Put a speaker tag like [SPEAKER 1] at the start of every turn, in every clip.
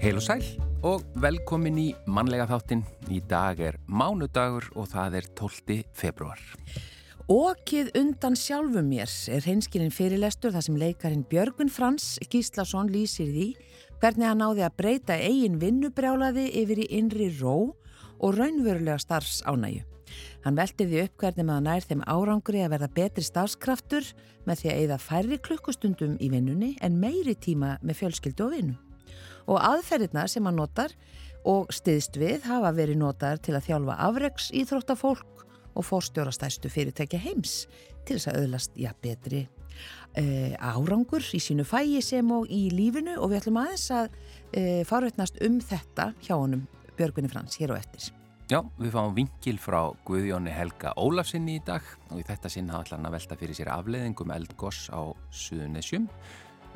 [SPEAKER 1] Heil og sæl og velkomin í mannlega þáttin. Í dag er mánudagur og það er 12. februar.
[SPEAKER 2] Ókið undan sjálfum mér er hreinskilin fyrirlestur þar sem leikarin Björgun Frans Gíslason lýsir því hvernig hann náði að breyta eigin vinnubrjálaði yfir í innri ró og raunverulega starfs ánægju. Hann velti því upp hvernig maður nær þeim árangri að verða betri starfskraftur með því að eigða færri klukkustundum í vinnunni en meiri tíma með fjölskyldu og vinnu. Og aðferðirna sem hann notar og stiðst við hafa verið notar til að þjálfa afreiks íþróttafólk og fórstjórastæstu fyrirtækja heims til þess að öðlast ja, betri uh, árangur í sínu fæi sem og í lífinu og við ætlum aðeins að uh, farveitnast um þetta hjá honum Björgunni Frans hér og eftir.
[SPEAKER 1] Já, við fáum vingil frá Guðjóni Helga Ólafsinni í dag og í þetta sinna ætla hann að velta fyrir sér afleðingum eldgoss á Suðunisjum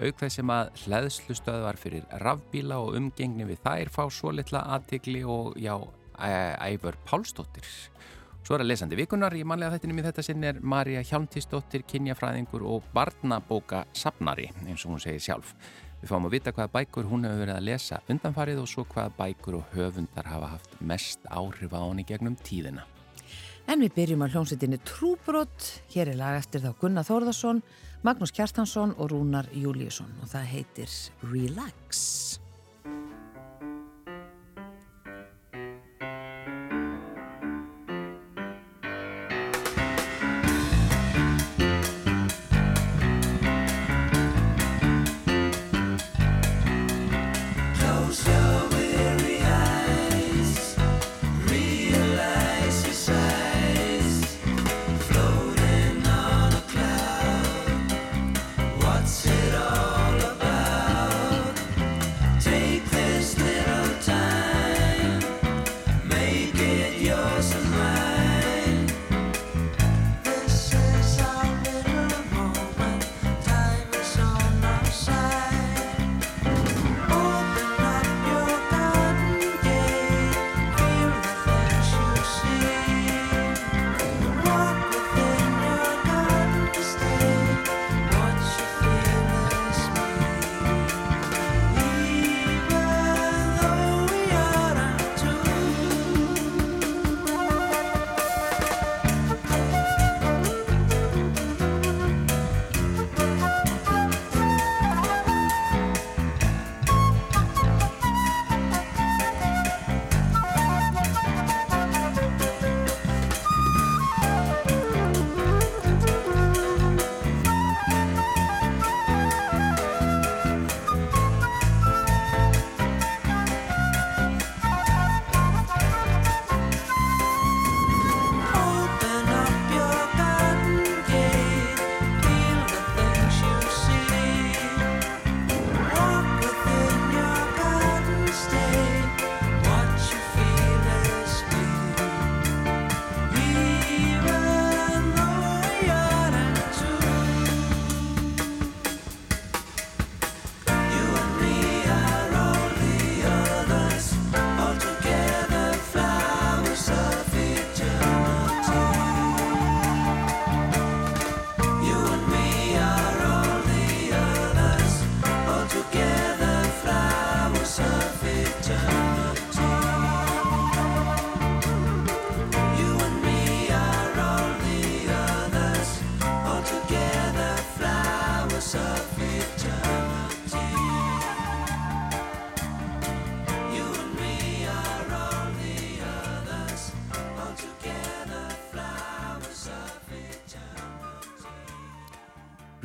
[SPEAKER 1] auk þess sem að hlæðslustöðvar fyrir rafbíla og umgengni við þær fá svo litla aðtikli og já, æfur Pálsdóttir. Svo er að lesandi vikunar í manlega þettinum í þetta sinn er Marja Hjálmtísdóttir, kynjafræðingur og barnabóka sapnari, eins og hún segir sjálf. Við fáum að vita hvaða bækur hún hefur verið að lesa undanfarið og svo hvaða bækur og höfundar hafa haft mest áhrif á henni gegnum tíðina.
[SPEAKER 2] En við byrjum á hljómsveitinni Trúbrott, hér er lag eftir þá Gunnar Þórðarsson, Magnús Kjartansson og Rúnar Júliusson og það heitir Relax.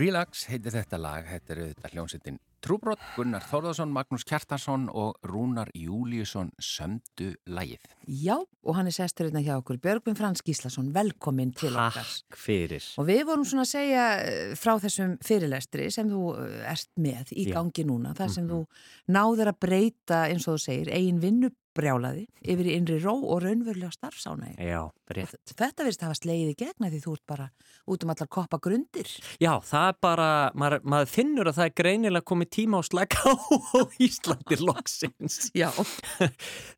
[SPEAKER 1] Relax heitir þetta lag, þetta er auðvitað hljómsveitin Trúbrott, Gunnar Þórðarsson, Magnús Kjartarsson og Rúnar Júliusson sömdu lagið.
[SPEAKER 2] Já, og hann er sestur hérna hjá okkur, Björgvin Frans Gíslason, velkomin til okkar.
[SPEAKER 3] Takk fyrir.
[SPEAKER 2] Og við vorum svona að segja eh, frá þessum fyrirlestri sem þú eh, ert með í gangi núna, þar sem mm -hmm. þú náður að breyta, eins og þú segir, eigin vinnu brjálaði yfir í innri ró og raunverulega starfsánægi.
[SPEAKER 3] Já, rétt.
[SPEAKER 2] Þetta verðist að hafa slegið í gegna því þú ert bara út um allar koppa grundir.
[SPEAKER 3] Já, það er bara, maður, maður finnur að það er greinilega komið tíma á slæka á Íslandir loksins.
[SPEAKER 2] Já.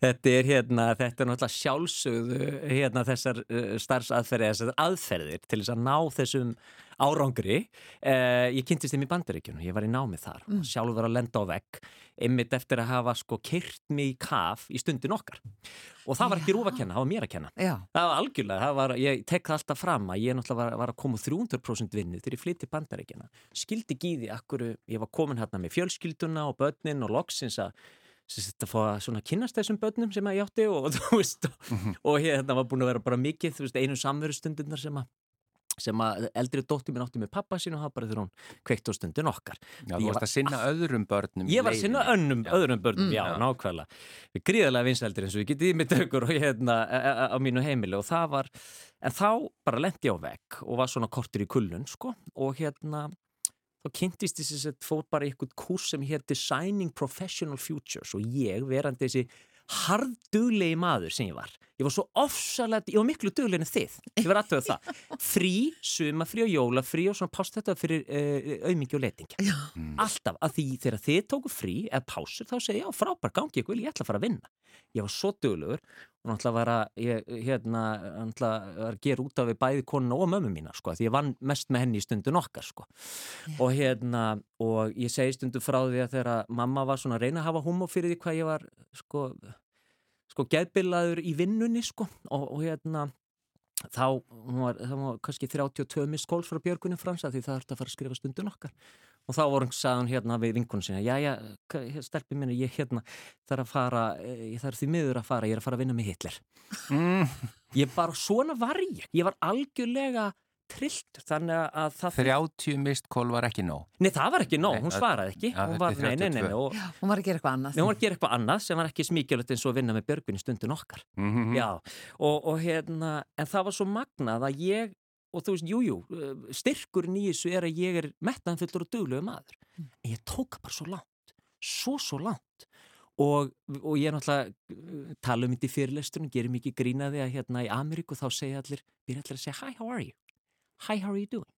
[SPEAKER 3] þetta er hérna, þetta er náttúrulega sjálfsögðu hérna þessar uh, starfsaðferði, þessar aðferðir til þess að ná þessum árangri uh, ég kynntist þeim í bandaríkjunum, ég var í námið þar mm. og sjálfur var að lenda á vegg einmitt eftir að hafa sko kyrt mig í kaf í stundin okkar og það var ekki rúf að kenna, það var mér að kenna
[SPEAKER 4] Já.
[SPEAKER 3] það var algjörlega, það var, ég tek það alltaf fram að ég náttúrulega var, var að koma 300% vinnu þegar ég flytti bandaríkjana skildi því akkur ég var komin hérna með fjölskylduna og börnin og loksins að að fá að kynast þessum börnum sem ég átti og, og, mm -hmm. og hérna var búin að vera bara mikið veist, einu samverðstundunar sem að sem að eldri dóttir minn átti með pappa sín og það bara þegar hún kveikt á stundin okkar.
[SPEAKER 1] Já, þú varst að sinna öðrum börnum
[SPEAKER 3] Ég var að sinna önnum, öðrum börnum, mm, já, já, nákvæmlega. Við gríðarlega vinseldir eins og ég getið með dögur hérna, á mínu heimili og það var, en þá bara lendi ég á vegg og var svona kortur í kullun, sko og hérna þá kynntist þess að fór bara eitthvað kurs sem hér Designing Professional Futures og ég verandi þessi harduglegi maður sem ég var. Ég var svo ofsalega, ég var miklu duglegin en þið, ég var aðtöða það. Frí, sumafrí og jólafrí og svona pást þetta fyrir uh, auðmiki og letingi. Mm. alltaf, að því þegar þið tóku frí eða pásur þá segja ég, já frábær gangi ég vil, ég ætla að fara að vinna. Ég var svo duglegur og náttúrulega var að ég, hérna, náttúrulega var að gera út af við bæði konu og mömmu mína sko, því ég vann mest með henni í stundun okkar sko yeah. og hérna, og ég segi stundu frá því að þegar mamma var svona að reyna að hafa humor fyrir því hvað ég var sko sko geðbilaður í vinnunni sko og, og hérna þá var, var kannski 32 miskóls frá Björgunni Fransa því það þurfti að fara að skrifa stundun okkar og þá voru hann sagðan hérna við vinkunum sinna já já, stelpi minni, ég hérna þarf að fara, eh, ég þarf því miður að fara ég er að fara að vinna með Hitler. Mm. ég bara, svona var ég. Ég var algjörlega trillt þannig að það
[SPEAKER 1] 30 mistkól var ekki nóg.
[SPEAKER 3] Nei það var ekki nóg, hún svaraði ekki. ja, hún, var, nei, nei, nei, og,
[SPEAKER 4] Já, hún var að gera eitthvað annað.
[SPEAKER 3] Hún var að gera eitthvað annað sem var ekki smíkjulegt eins og að vinna með Björgun í stundin okkar. Mm -hmm. Já, og, og hérna en það var svo magnað að ég og þú veist, jújú, jú, styrkurinn í þessu er að ég er mettanfullur og dögluðu maður mm. en ég tóka bara svo langt svo svo langt og, og ég er náttúrulega tala um þetta í fyrirlestunum, gerir mikið grínaði að hérna í Ameríku þá segja allir byrja allir að segja hi, how are you? Hi, how are you doing?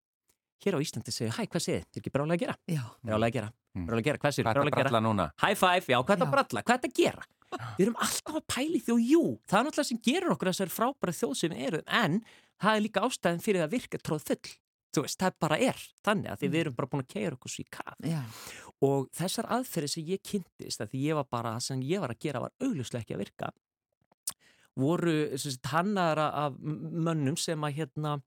[SPEAKER 3] Hér á Íslandi segja, hi, hvað segir þið? Þetta er ekki brálega að gera?
[SPEAKER 4] Já.
[SPEAKER 3] Brálega að gera, mm. brálega að gera, hvað segir
[SPEAKER 1] þið? Brálega að gera?
[SPEAKER 3] High five, já, hvað er það bralla? Hvað er þetta að gera? Við erum alltaf að pæli því og jú, það er náttúrulega sem gerur okkur þessar frábæra þjóð sem við erum, en það er líka ástæðin fyrir að virka tróð full. Þú veist, það bara er þannig að því við erum bara búin að keira okkur svo í kaf.
[SPEAKER 4] Já.
[SPEAKER 3] Og þessar aðferði sem ég kynntist, að því ég var bara, sem ég var að gera var augljóslega ekki að virka, voru hannar af mönnum sem að hérna,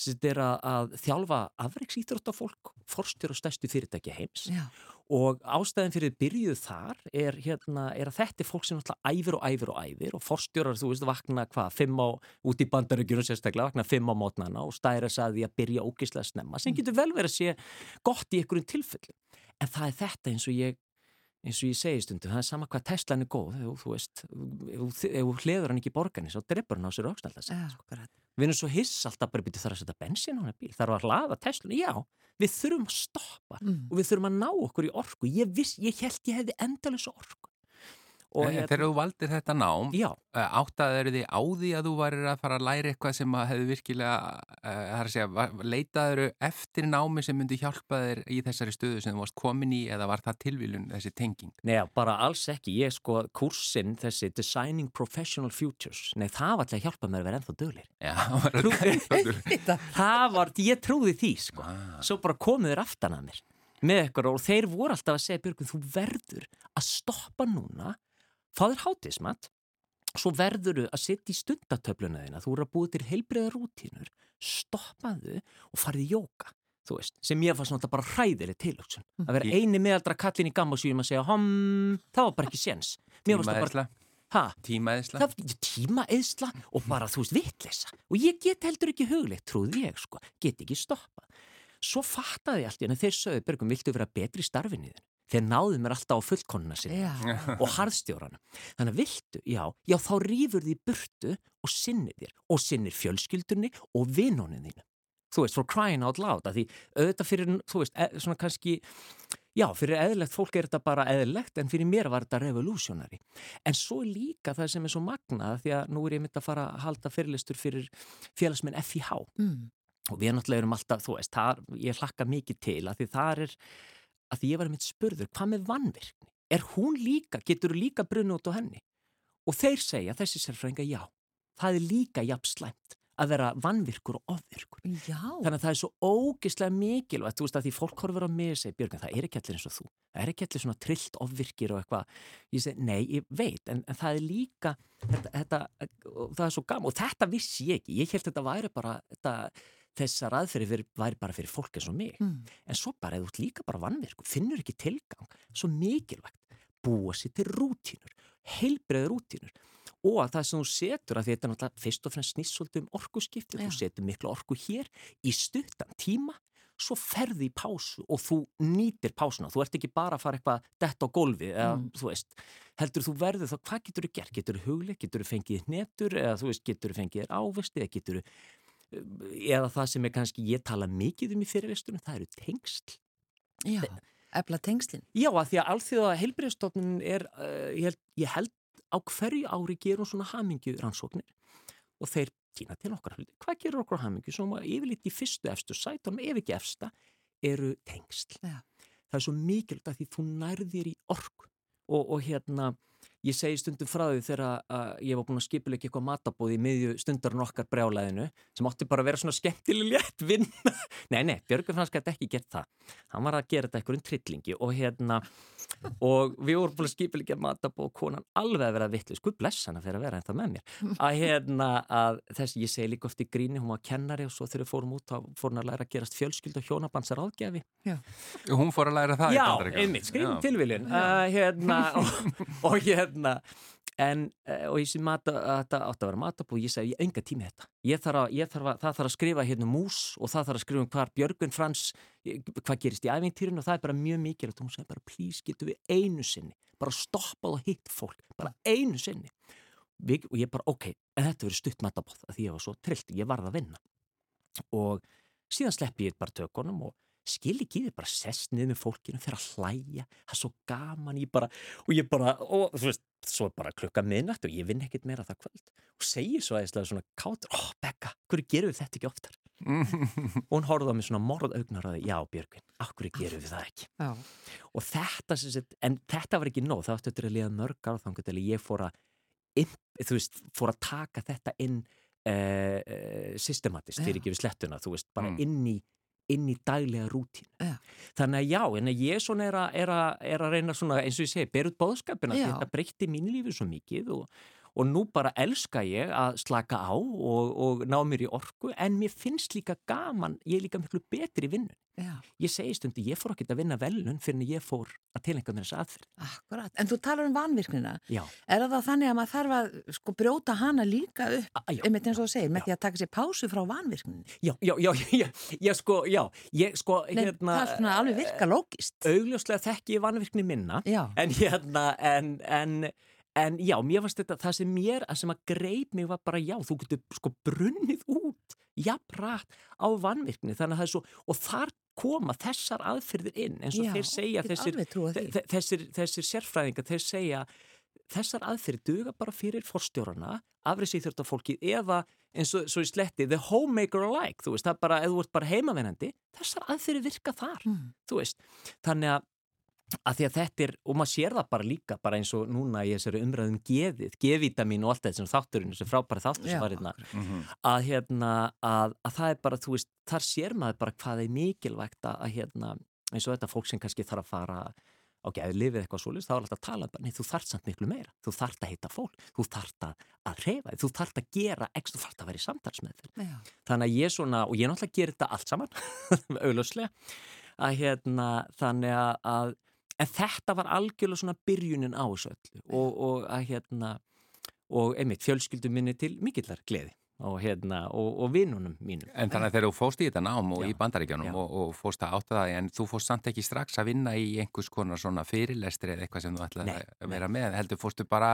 [SPEAKER 3] sem er að, að þjálfa afreiksýþróttafólk, forstur og stærstu fyrirtæki heims
[SPEAKER 4] Já.
[SPEAKER 3] og ástæðin fyrir byrjuð þar er, hérna, er að þetta er fólk sem náttúrulega æfir og æfir og æfir og forstjórar, þú veist, vakna hvað, fimm á, út í bandarögjunum sérstaklega, vakna fimm á mótnana og stæra saði að byrja ógislega snemma sem mm. getur vel verið að sé gott í einhverjum tilfelli. En það er þetta eins og ég eins og ég segi stundu, það er sama hvað Teslan er góð, þú veist, ef þú hliður hann ekki borgarni, svo dreipur hann á sér auksnald að segja, sko. Við erum svo hiss alltaf bara byrju þar að setja bensin á hann bíl, þar að hlaða Teslan, já, við þurfum að stoppa mm. og við þurfum að ná okkur í orku, ég, viss, ég held ég hefði endalins orku
[SPEAKER 1] Hérna, þegar þú valdir þetta nám. Eh, áttaður þið á því að þú varir að fara að læra eitthvað sem að hefði virkilega, uh, segja, leitaður eftir námi sem myndi hjálpa þér í þessari stöðu sem þú varst komin í eða var það tilvílun þessi tenging?
[SPEAKER 3] Nei, bara alls ekki. Ég sko, kursin þessi Designing Professional Futures, nei það var alltaf að hjálpa mér að vera ennþá dölir.
[SPEAKER 1] Já, það var ennþá
[SPEAKER 3] Það var, ég trúði því sko. Ah. Svo bara komið þér aftan að mér með eitthvað og þeir voru alltaf að segja Björgun, þú verður að stoppa núna Fáður hátismat, svo verður þau að setja í stundatöfluna þína, þú eru að búið til heilbreyða rútínur, stoppaðu og farið í jóka, þú veist, sem ég fannst náttúrulega bara hræðileg tilöksun. Að vera eini meðaldra kallin í gammasýjum að segja, hom, það var bara ekki séns.
[SPEAKER 1] Tímaeðsla.
[SPEAKER 3] Hæ?
[SPEAKER 1] Tímaeðsla.
[SPEAKER 3] Tímaeðsla og bara, þú veist, vittleysa. Og ég get heldur ekki huglegt, trúði ég, sko, get ekki stoppað. Svo fattaði allt í en þeir sögðu, Bergum, viltu vera betri í starfinni þinn? Þeir náðu mér alltaf á fullkonuna sinna og harðstjórana. Þannig að viltu, já, já þá rýfur því burtu og sinnir þér og sinnir fjölskyldunni og vinnónin þínu. Þú veist, for crying out loud, að því auðvitað fyrir, þú veist, e svona kannski, já, fyrir eðlegt fólk er þetta bara eðlegt en fyrir mér var þetta revolúsjónari. En svo líka það sem er svo magnað, því að nú er ég myndið að fara að halda fyrirlistur fyrir félagsminn FIH mm. og við náttúrulega erum alltaf, þú veist, það, ég hlakka mikið til að því það er að því ég var að mitt spurður, hvað með vannvirkni? Er hún líka, getur þú líka brunni út á henni? Og þeir segja, þessi sérfrænga, já, það er líka jafn slæmt að vera vannvirkur og ofvirkur.
[SPEAKER 4] Já.
[SPEAKER 3] Þannig að það er svo ógislega mikilvægt, þú veist að því fólk horfur á mig og segir, Björgun, það er ekki allir eins og þú. Það er ekki allir svona trillt ofvirkir og eitthvað. Ég segi, nei, ég veit, en, en það er líka, þetta, þetta, það er svo gaman og þetta vissi ég ekki. Ég held að þetta væri bara, þetta, þessar aðferði væri bara fyrir fólk eins og mig. Mm. En svo bara, eða ert líka bara vannvirkur, finnur ekki tilgang, svo mikilvægt, búa sér til rútínur, heilbreið rútínur og að það sem þú setur að þetta er náttúrulega fyrst og fremst snýst um orkuskipti, þú setur miklu orku hér í stuttan tíma svo ferði í pásu og þú nýtir pásuna, þú ert ekki bara að fara eitthvað dett á gólfi, eða mm. þú veist heldur þú verður þá, hvað getur þú gert getur þú hugli, getur þú fengið netur eða þú veist, getur þú fengið ávist eða getur þú eða það sem er kannski ég tala mikið um í fyrirvistunum, það eru tengsl
[SPEAKER 4] Já, efla tengslin
[SPEAKER 3] Já, að því að allþjóða heilbreyðstofnun er, uh, ég, held, ég held á hverju ári gerum svona hamingju rannsóknir og þeir týna til okkar. Hvað gerur okkur hamingju? Svo yfirleitt í fyrstu efstu sætunum, ef ekki efsta, eru tengsl. Ja. Það er svo mikilvægt að því þú nærðir í orku og, og hérna Ég segi stundum frá því þegar ég var búin að skipilegja eitthvað matabóð í miðju stundarinn okkar brjálæðinu sem átti bara að vera svona skemmtileg létt vinn. nei, nei, Björgur Fransk hætti ekki gert það. Hann var að gera þetta eitthvað um trillingi og hérna, og við vorum búin að skipilegja matabóð og konan alveg að vera vittlis, hvað bless hann að fyrir að vera ennþá með mér. Að hérna, að þess, ég segi líka oft í gríni, hún var kennari og svo þegar við fórum út, þá fór hún að læra að gerast fjölskyld og hérna, en, eh, og ég sé mata, þetta átti að vera matabú ég segi, ég enga tími þetta. Ég þarf að, ég þarf að, það þarf að skrifa hérna um mús og það þarf að skrifa um hvar Björgun Frans hvað gerist í ævintýrinu og það er bara mjög mikil og hún segi bara, please, getur við einu sinni bara stoppað og hitt fólk bara einu sinni? Við, og ég bara, ok, en þetta verður stutt matabóð því ég var svo trillt, ég varð að vinna. Og síðan sleppi ég bara tökunum og skil ekki þið bara sest niður með fólkinu fyrir að hlæja, það er svo gaman ég bara, og ég bara, og þú veist svo bara klukka minnætt og ég vinn ekkert meira það kvöld og segir svo aðeinslega svona kátur, ó oh, Becca, hverju gerum við þetta ekki oftar og hún horfði á mig svona morðaugnar að já Björgvin, okkur gerum við það ekki já. og þetta set, en þetta var ekki nóg, það ætti að liða mörg áþangu til að ég fór að þú veist, fór að taka þetta inn uh, uh, systematist fyrir ekki við slettuna, þú veist, bara mm. inn í inn í daglega rútínu. Ja. Þannig að já, en að ég svona er að, er að, er að reyna svona, eins og ég segi, berut bóðskapina, þetta breytti mín lífi svo mikið og, og nú bara elska ég að slaka á og, og ná mér í orku, en mér finnst líka gaman, ég er líka miklu betri í vinnun. Já. Ég segi stundi, ég fór ekki að vinna velun fyrir en ég fór að tilengja mér þessu aðferð.
[SPEAKER 4] Akkurat, en þú talar um vanvirknina. Já. Er það þannig að maður þarf að sko brjóta hana líka upp, einmitt eins og þú segir, með því að taka sér pásu frá vanvirkninni?
[SPEAKER 3] Já, já, já, já, já, sko, já, ég sko,
[SPEAKER 4] Nei, hérna... Það er svona alveg virka lógist.
[SPEAKER 3] Augljóslega þekk ég vanvirkni minna, já. en hérna, en, en, en já, mér fannst þetta, það sem mér, að sem að greip mig var bara, já, þú getur sko brunnið út jafnrætt á vanvirkni. Þannig að það er svo, og þar koma þessar aðfyrðir inn eins og Já, þeir segja þessir, þessir, þessir sérfræðingar, þeir segja þessar aðfyrðir duga bara fyrir forstjórarna, afriðsýþjórnafólkið eða eins og svo í sletti the homemaker alike, þú veist, það er bara, eða þú ert bara heimavennandi, þessar aðfyrðir virka þar, mm. þú veist, þannig að að því að þetta er, og maður sér það bara líka bara eins og núna í þessari umræðum gefið, gefitamin og allt þetta sem þátturinn þessi frábæri þáttur sem var hérna. mm -hmm. að hérna, að, að það er bara þú veist, þar sér maður bara hvað er mikilvægt að hérna, eins og þetta fólk sem kannski þarf að fara á gæðu lifið eitthvað svolítið, þá er alltaf að tala bara, nei þú þarft samt miklu meira, þú þarft að hitta fólk. Þú þarft að, reyfa, þú þarft að gera ekki, þú þarft að vera í samtalsmeðfyr þannig að ég svona, að hérna, þannig að en þetta var algjörlega svona byrjunin á þessu öllu og, og að hérna og einmitt fjölskyldum minni til mikillar gleði og hérna og, og vinnunum mínum.
[SPEAKER 1] En þannig að þegar þú fóst í þetta nám og já, í bandaríkjanum og, og fóst að átta það en þú fóst samt ekki strax að vinna í einhvers konar svona fyrirlestri eða eitthvað sem þú ætlaði að vera með heldur fóstu bara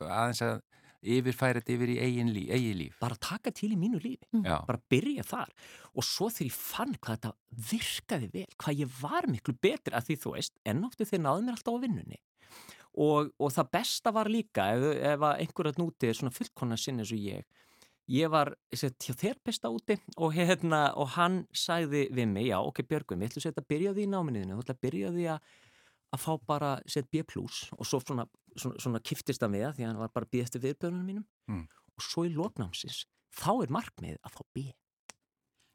[SPEAKER 1] aðeins að yfirfæra þetta yfir í eigin líf, eigin líf.
[SPEAKER 3] Bara taka til í mínu lífi, mm. bara byrja þar. Og svo þegar ég fann hvað þetta virkaði vel, hvað ég var miklu betri að því þú veist, ennáttu þeir náðu mér alltaf á vinnunni. Og, og það besta var líka ef, ef einhverjað núti er svona fullkonna sinni eins og ég, ég var hjá þér besta úti. Og, hérna, og hann sagði við mig, já ok Björgum, við ætlum að byrja því í náminniðinu, þú ætlum að byrja því að að fá bara set B plus og svo svona, svona, svona kiftist það með því að hann var bara býðast við viðbjörnunum mínum. Mm. og svo í lóknámsins þá er markmið að fá B.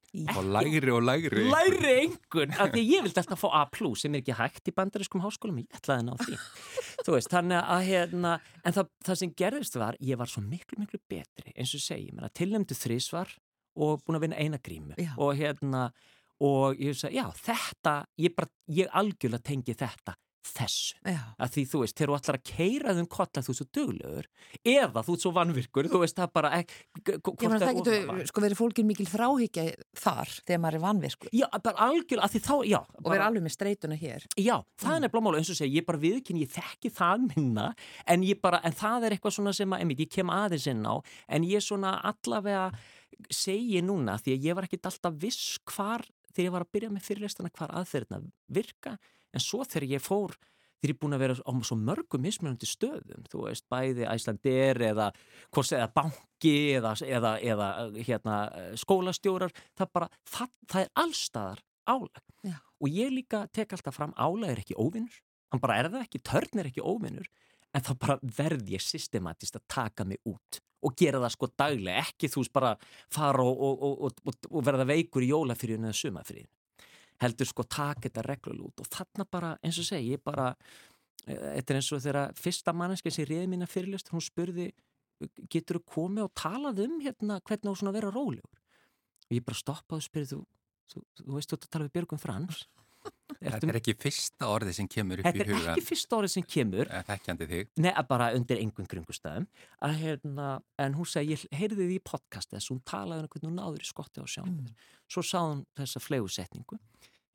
[SPEAKER 1] Og lægri og lægri
[SPEAKER 3] lægri einhvern, af því ég vildi alltaf fá A plus sem er ekki hægt í bandariskum háskólum ég ætlaði að ná því. Veist, að hérna en það, það sem gerðist var, ég var svo miklu miklu betri eins og að tilnæmdu þrísvar og búin að vinna eina grímu.
[SPEAKER 4] Já.
[SPEAKER 3] og hérna og ég sagði, já þetta ég, bara, ég algjörlega tengi þetta þessu,
[SPEAKER 4] Já.
[SPEAKER 3] að því þú veist þegar þú ætlar að keira þum kolla þú svo duglegur eða þú ert svo vannvirkur þú veist það bara ek,
[SPEAKER 4] meina það getur sko verið fólkin mikil þráhyggja þar þegar maður er vanvirkur
[SPEAKER 3] Já, bara algjörlega, að því þá, já
[SPEAKER 4] og verið alveg með streytuna hér.
[SPEAKER 3] Já, það er nefnilega mála, eins og segja, ég bara viðkynni, ég þekki það minna, en ég bara, en það er eitthvað svona sem að, einmitt, ég kem aðeins inn á, en ég svona allavega segi núna, því að ég var ekkit alltaf viss hvar, þegar ég var að byrja með fyrirlestana, hvar aðferðina virka, en svo þegar ég fór, þegar ég er búin að vera á svo mörgum mismunandi stöðum, þú veist, bæði æslandir eða, eða banki eða, eða, eða hérna, skólastjórar, það bara, það, það er allstaðar álag.
[SPEAKER 4] Já.
[SPEAKER 3] Og ég líka tek alltaf fram álag er ekki óvinnur, hann bara er það ekki, törn er ekki óvinnur, en þá bara verð ég systematist að taka mig út og gera það sko daglega, ekki þú veist bara fara og, og, og, og, og verða veikur í jólafriðinu eða sumafriðinu heldur sko taka þetta reglulega út. Og þarna bara, eins og segi, ég bara eh, þetta er eins og þegar fyrsta manneski sem reyði mína fyrirlist, hún spurði getur þú komið og talað um hérna hvernig þú svona vera rólegur? Og ég bara stoppaði og spurði þú, þú, þú veist þú ert að tala við Björgum Frans.
[SPEAKER 1] Þetta er ekki fyrsta orði sem kemur upp
[SPEAKER 3] Þetta
[SPEAKER 1] í
[SPEAKER 3] er
[SPEAKER 1] hugan
[SPEAKER 3] ekki fyrsta orðið sem kemur.
[SPEAKER 1] Þekkjandi þig.
[SPEAKER 3] Nei, að bara undir einhvern kringustæðum að hérna, en hún segi, ég heyrði því í podcast þess, hún talaði um hvernig hún náður í skotti á sjálfum
[SPEAKER 4] Mm.
[SPEAKER 3] svo sá hún þessa flegusetningu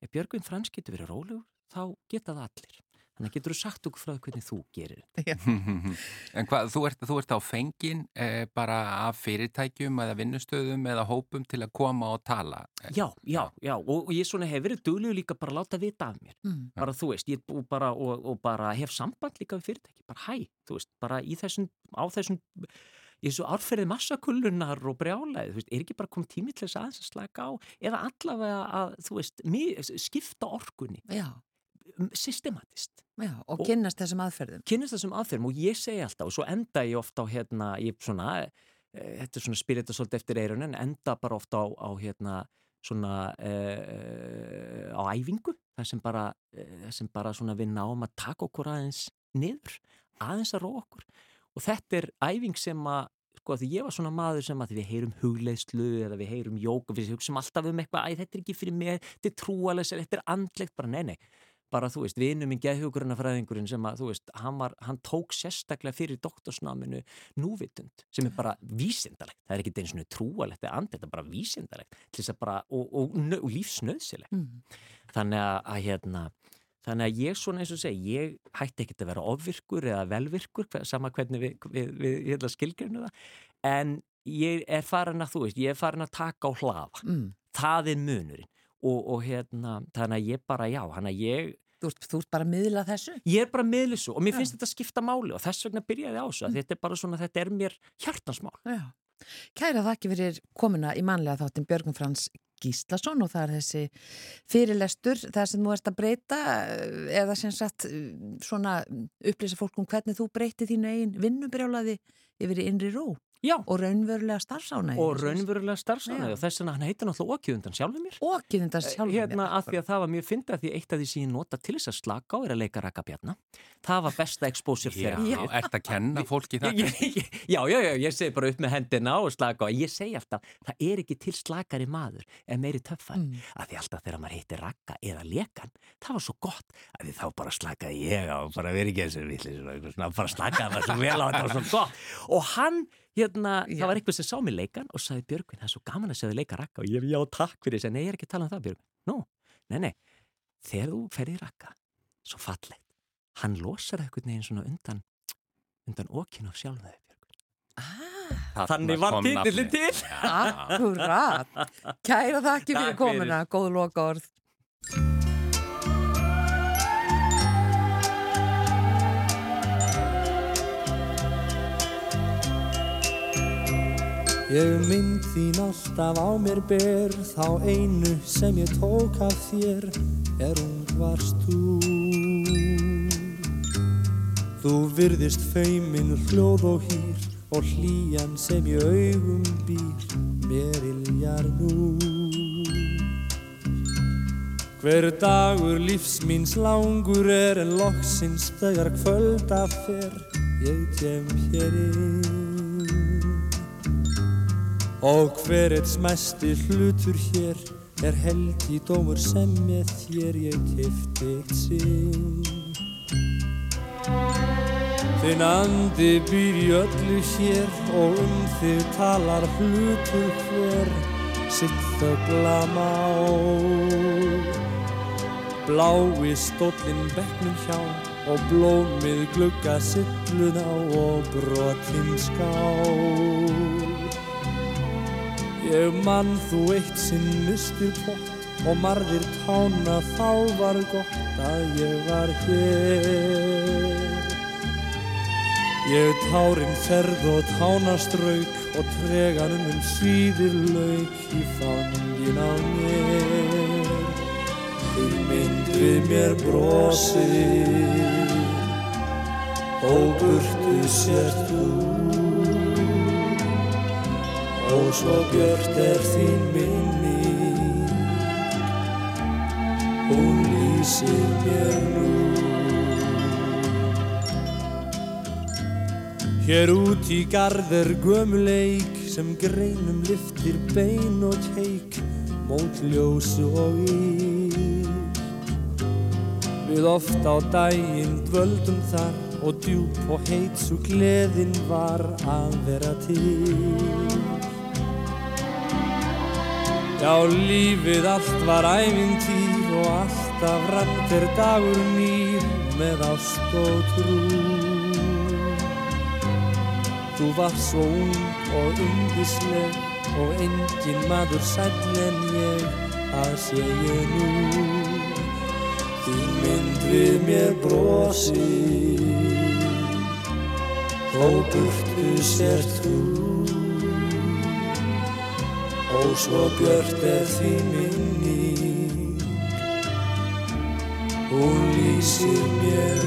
[SPEAKER 3] ef Björgvin Frans getur verið rólegur þá geta það allir. Þannig að getur þú sagt okkur frá hvernig þú gerir
[SPEAKER 1] En hvað, þú ert, þú ert á fengin eh, bara af fyrirtækjum eða vinnustöðum eða hópum til að koma og tala?
[SPEAKER 3] Já, já, já, og, og ég svona hef verið duglegur líka bara að láta vita af mér.
[SPEAKER 4] Mm.
[SPEAKER 3] bara þú veist, ég og bara, og, og bara hef samband líka við fyrirtæki, bara hæ þú veist, bara í þessum, á þessum í þessu árferði massakullunar og brjálaði, þú veist, er ekki bara komið tími til þess aðeins að slaka á, eða allavega að, þú veist, skipta orkunni.
[SPEAKER 4] Já,
[SPEAKER 3] systematist.
[SPEAKER 4] Já, og,
[SPEAKER 3] Og-
[SPEAKER 4] kynnast þessum aðferðum.
[SPEAKER 3] kynast þessum aðferðum og ég segi alltaf og svo enda ég ofta á hérna ég svona, e, þetta er svona spyrita svolítið eftir eirun en enda bara ofta á, á hérna svona e, á æfingu það sem bara, e, sem bara svona við náum að taka okkur aðeins niður, aðeins að róa okkur og þetta er æfing sem að sko því ég var svona maður sem að við heyrum hugleðslu eða við heyrum jók við hugsaum alltaf um eitthvað, æ þetta er ekki fyrir mér þetta er trúalega, þetta er andlegt, bara nei nei. Bara þú veist, vinur minn geðhugurinn sem að þú veist, hann, var, hann tók sérstaklega fyrir doktorsnáminu núvitund sem er bara vísindalegt. Það er ekki eins og trúalegt eða andlegt, þetta er bara vísindalegt til þess að bara, og, og, og, og lífsnöðsilegt
[SPEAKER 4] Mm.
[SPEAKER 3] þannig að, að hérna þannig að ég svona eins og segi ég hætti ekkert að vera ofvirkur eða velvirkur sama hvernig við, við, við hérna, skilgrinu það en ég er farin að þú veist ég er farin að taka á hlaða
[SPEAKER 4] Mm.
[SPEAKER 3] það er munurinn og, og hérna, þannig að ég bara já hann að ég,
[SPEAKER 4] Þú, ert, þú ert bara að miðla þessu?
[SPEAKER 3] ég er bara miðlissu og mér finnst þetta skipta máli og þess vegna byrjaði á þessu mm. þetta er bara svona, þetta er mér hjartansmál
[SPEAKER 4] Já. Kæra þakki fyrir komuna í manlega þáttin Björgum Frans Gíslason og það er þessi fyrirlestur það sem þú ert að breyta eh, eða sem sagt eh, svona upplýsa fólk um hvernig þú breyti þínu eigin vinnubrjálaði yfir í innri ró
[SPEAKER 3] já,
[SPEAKER 4] og raunverulega starfsána
[SPEAKER 3] og raunverulega starfsánæg
[SPEAKER 4] Já.
[SPEAKER 3] og þess vegna hann heitir náttúrulega okkiðundan sjálfur mér.
[SPEAKER 4] Og ekki þetta sjálf
[SPEAKER 3] hérna af því að það var mjög fyndið að því eitt af því sem ég nota til þess að slaka á er að leika rakabjarna. Það var besta exposure
[SPEAKER 1] Já,
[SPEAKER 3] þegar
[SPEAKER 1] ert að kenna fólki það?
[SPEAKER 3] já, já, já, ég segi bara upp með hendina og slaka á. Ég segi alltaf, það er ekki til slakari maður en meiri töffar
[SPEAKER 4] Mm.
[SPEAKER 3] að því alltaf þegar maður heitir rakka eða lekan það var svo gott. Að því þá bara slakaði ég á bara verið ekki þessi villis bara slakaði maður svo vel á þetta var svo gott. Og hann, hérna,
[SPEAKER 4] Já.
[SPEAKER 3] það var eitthvað sem sá mig leikan og sagði Björgvin, það er svo gaman að segja þig leika rakka og ég er já, takk fyrir þess, en nei, ég er ekki að tala um það Björgvin, nú, nei, nei. Þegar þú ferði rakka, svo fallegt. Hann losar eitthvað neginn svona undan undan okkin á sjálfum þegar Björgvin.
[SPEAKER 4] Ah,
[SPEAKER 3] Þannig var
[SPEAKER 1] nafnið.
[SPEAKER 3] til.
[SPEAKER 4] Akkurat. Kæra þakki fyrir. komuna, góð loka orð
[SPEAKER 5] Ég mynd þín alltaf á mér ber Þá einu sem ég tók af þér Er ung varst þú Þú virðist feimin hljóð og hýr og hlýjan sem í augum býr mér iljar nú. Hver dagur lífs míns langur er en loksins þegar kvölda fer ég kem hér inn. Og hver eitt smæsti hlutur hér er held í dómur sem með þér ég kifti eitt sinn. Þinn andi býr í öllu hér og um þig talar hlutur hver sitt þögla má. Blái stóllinn bekknum hjá og blómið glugga sillun á og brotinn skál. Ég mann þú eitt sinn nustir pott og marðir tána þá var gott að ég var hér. Ég tárin ferð og tánastrauk og treganum um síðir lauk í fangin á mér. Þið mynd við mér brosir og burtu sér þú og svo björt er þín minni hún lýsir mér nú Hér út í garð er gömuleik sem greinum liftir bein og teik mót ljósu og ír. Við oft á daginn dvöldum þar og djúb og heit svo gleðin var að vera til. Já, lífið allt var ævintýr og alltaf rann hver dagur nýr með ást og trú. Þú var svo ung og undisleg og engin maður sæll en ég, það sé ég nú. Þín mynd við mér brosi, þó burtu sért þú. Og svo björt er þín minning, hún lýsir mér.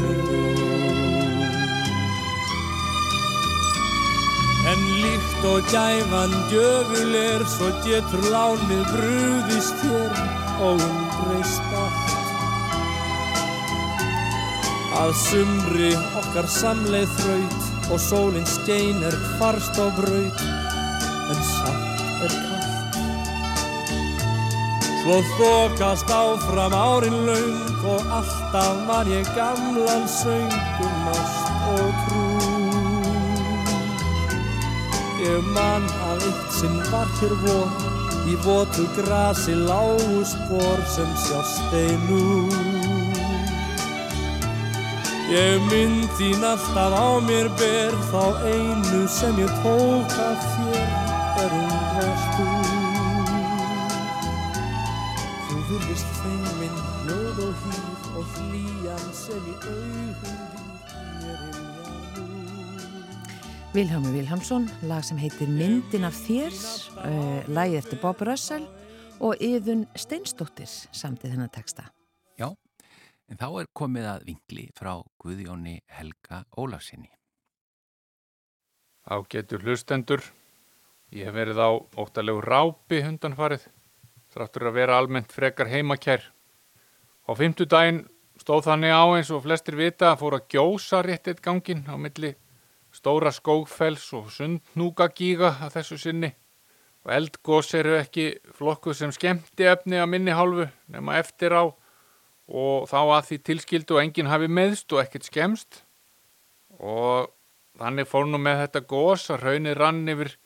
[SPEAKER 5] En líkt og gæfan djöful er, svo getur lánið brúðist þér og um breyst allt. Að sumri okkar samleið þraut og sólinn skein er hvarst á braut, Svo þokast áfram árin laung og alltaf man ég gamlan söngum ást og trú. Ég man að eitt sinn var hér vor, í votu grasi lágu spór sem sjást þeim nú. Ég mynd þín alltaf á mér ber, þá einu sem ég tók af þér sem í augum býr mér iljar nú.
[SPEAKER 4] Vilhelmur Vilhelmsson, lag sem heitir Myndin af þér, uh, lagið eftir Bob Russell og Yðun Steinsdóttir samtið þennan texta.
[SPEAKER 1] Já, en þá er komið að vingli frá Guðjóni Helga Ólafsinni.
[SPEAKER 6] Á getur hlustendur. Ég hef verið á óttalegu rápi hundanfarið, þráttur að vera almennt frekar heimakær. Á fymtudaginn stóð þannig á eins og flestir vita að fóra gjósa rétt eitt gangin á milli stóra skógfells og sundnúkagíga að þessu sinni. Og eldgós eru ekki flokkuð sem skemmti efni að minni hálfu nema eftir á og þá að því tilskildu og enginn hafi meðst og ekkert skemmst. Og þannig fór nú með þetta gós að raunir rann yfir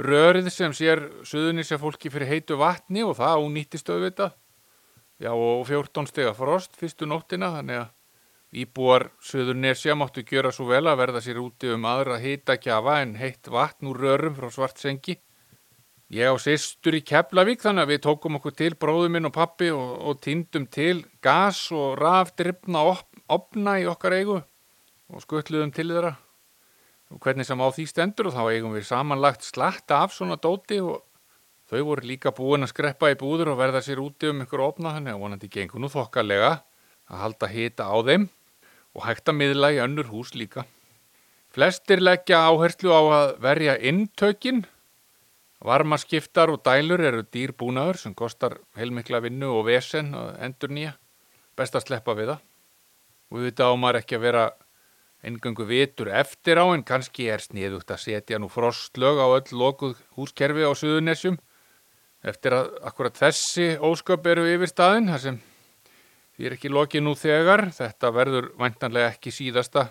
[SPEAKER 6] rörið sem sér suðunisja fólki fyrir heitu vatni og það ánýttist auðvitað. Já og 14 stega frost fyrstu nóttina þannig að Íbúar söður nesja máttu gjöra svo vel að verða sér úti um aðra hitakjafa en heitt vatn úr rörum frá svartsengi. Ég á sýstur í Keflavík þannig að við tókum okkur til bróðu minn og pappi og, og týndum til gas og rafdryfna op, opna í okkar eigu og skuttluðum til þeirra. Og hvernig sem á því stendur og þá eigum við samanlagt slatta af svona dóti og þau voru líka búin að skreppa í búður og verða sér úti um ykkur opna þannig að vonandi gengur nú þokkalega að halda hita á þeim og hægt að miðla í önnur hús líka. Flestir leggja áherslu á að verja inntökin. Varmaskiptar og dælur eru dýrbúnaður sem kostar heilmikla vinnu og vesen og endur nýja. Best að sleppa við það. Og við veitum á maður ekki að vera engöngu vitur eftir á en kannski er sniðugt að setja nú frostlög á öll lokuð húskerfi á Suðunessjum eftir að akkurat þessi ósköp eru yfir staðin þar sem því er ekki lokið nú þegar þetta verður vantanlega ekki síðasta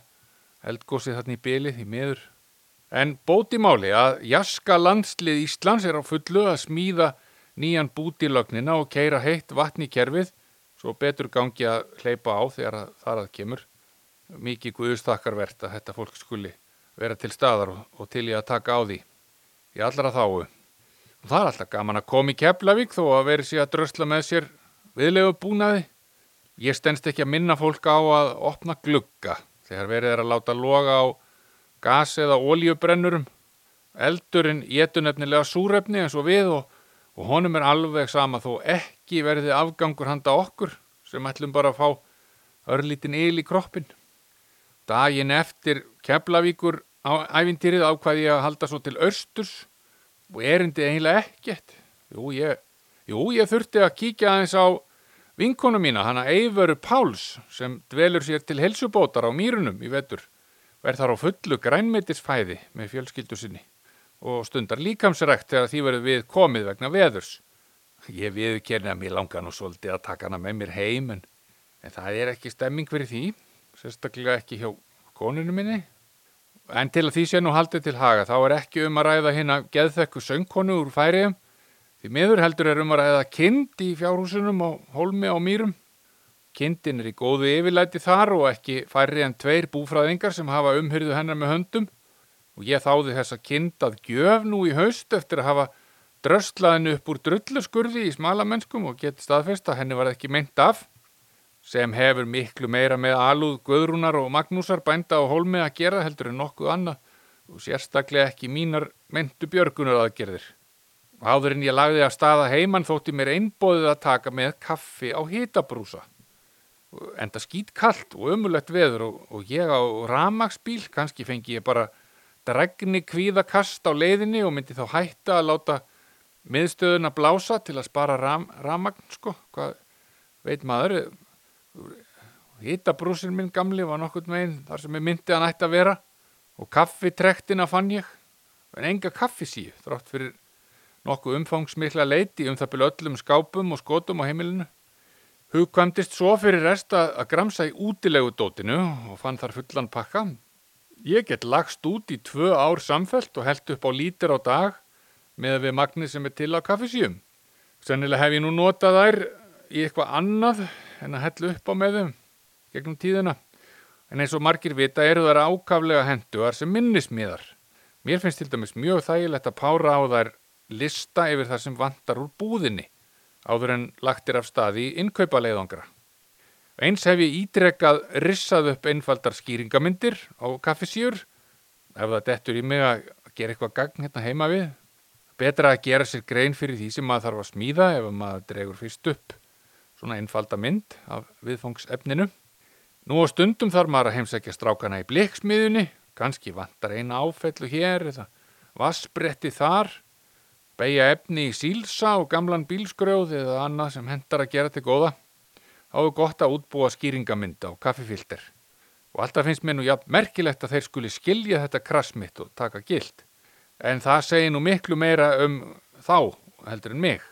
[SPEAKER 6] eldgósið þarna í bylið í miður en bóti máli að jaska landslið Íslands er á fullu að smíða nýjan bútilögnina og keira heitt vatn í kerfið svo betur gangi að hleypa á þegar það að kemur mikið guðustakkarvert að þetta fólk skuli vera til staðar og, til ég að taka á því í allra þáu. Og það er alltaf gaman að koma í Keflavík þó að veri sér að drösla með sér viðlegu búnaði. Ég stennst ekki að minna fólk á að opna glugga þegar verið er að láta loga á gas eða oljubrennurum. Eldurinn getur nefnilega súrefni eins og við og, og honum er alveg sama þó ekki verði afgangur handa okkur sem ætlum bara að fá örlítin yl í kroppin. Daginn eftir Keflavíkur á æfintýrið ákvaði ég að halda svo til Östurs og erindi eiginlega ekkert. Jú, ég, jú, ég þurfti að kíkja aðeins á vinkonu mína, hana Eivöru Páls, sem dvelur sér til helsubótar á mýrunum í vetur, verð þar á fullu grænmeitisfæði með fjölskyldu sinni og stundar líkamsrækt þegar því verður við komið vegna veðurs. Ég viðkerni að mér langar nú svolítið að taka hana með mér heim, en, en það er ekki stemming fyrir því sérstaklega ekki hjá koninu minni. En til að því sé nú haldið til haga, þá er ekki um að ræða hérna geðþekku söngkonu úr færiðum. Því miður heldur er um að ræða kind í fjárhúsunum og holmi á mýrum. Kindin er í góðu yfirlæti þar og ekki færri en tveir búfræðingar sem hafa umhyrðu hennar með höndum. Og ég þáði þessa kind að gjöf nú í haust eftir að hafa dröstlaðinu upp úr drulluskurði í smalamennskum og geti staðfest að henni var ekki meint af sem hefur miklu meira með alúð Guðrúnar og Magnúsar bænda á hólmi að gera heldur en nokkuð annað og sérstaklega ekki mínar myndu björgunar aðgerðir. Áður en ég lagði að staða heimann þótti mér einbóðið að taka með kaffi á hitabrúsa. Enda skýt kallt og ömulegt veður og, og ég á ramagsbíl, kannski fengi ég bara dregni kvíðakast á leiðinni og myndi þá hætta að láta miðstöðuna blása til að spara ram, ramagn, sko, hvað veit maður, Hittabrúsin minn gamli var nokkurn veginn þar sem ég myndi að nætti að vera og kaffitrektina fann ég en enga kaffisíu þrátt fyrir nokkuð umfangsmikla leiti um það byrju öllum skápum og skotum á heimilinu. Hugkvæmdist svo fyrir rest að, að gramsa í útilegu dótinu og fann þar fullan pakka. Ég get lagst út í tvö ár samfelt og held upp á lítir á dag með við magnir sem er til á kaffisíum. Sennilega hef ég nú notað þær í eitthvað annað en að hella upp á með þeim gegnum tíðina. En eins og margir vita eru þær ákaflega henduar sem minnismiðar. Mér finnst til dæmis mjög þægilegt að pára á þær lista yfir það sem vantar úr búðinni áður en lagtir af staði í innkaupaleiðangra. Eins hef ég ítrekkað rissað upp einfaldar skýringamindir á kaffisjur ef það dettur í mig að gera eitthvað gagn hérna heima við. Betra að gera sér grein fyrir því sem maður þarf að smíða ef maður dregur fyrst upp svona einfalda mynd af viðfangsefninu. Nú á stundum þarf maður að heimsækja strákana í bleiksmiðunni, kannski vantar eina áfellu hér eða vassbretti þar, beigja efni í sílsa og gamlan bílsgrjóð eða annað sem hendar að gera til góða. Þá er gott að útbúa skýringamynda og kaffifilter. Og alltaf finnst mér nú jafn merkilegt að þeir skuli skilja þetta krassmitt og taka gild. En það segir nú miklu meira um þá heldur en mig.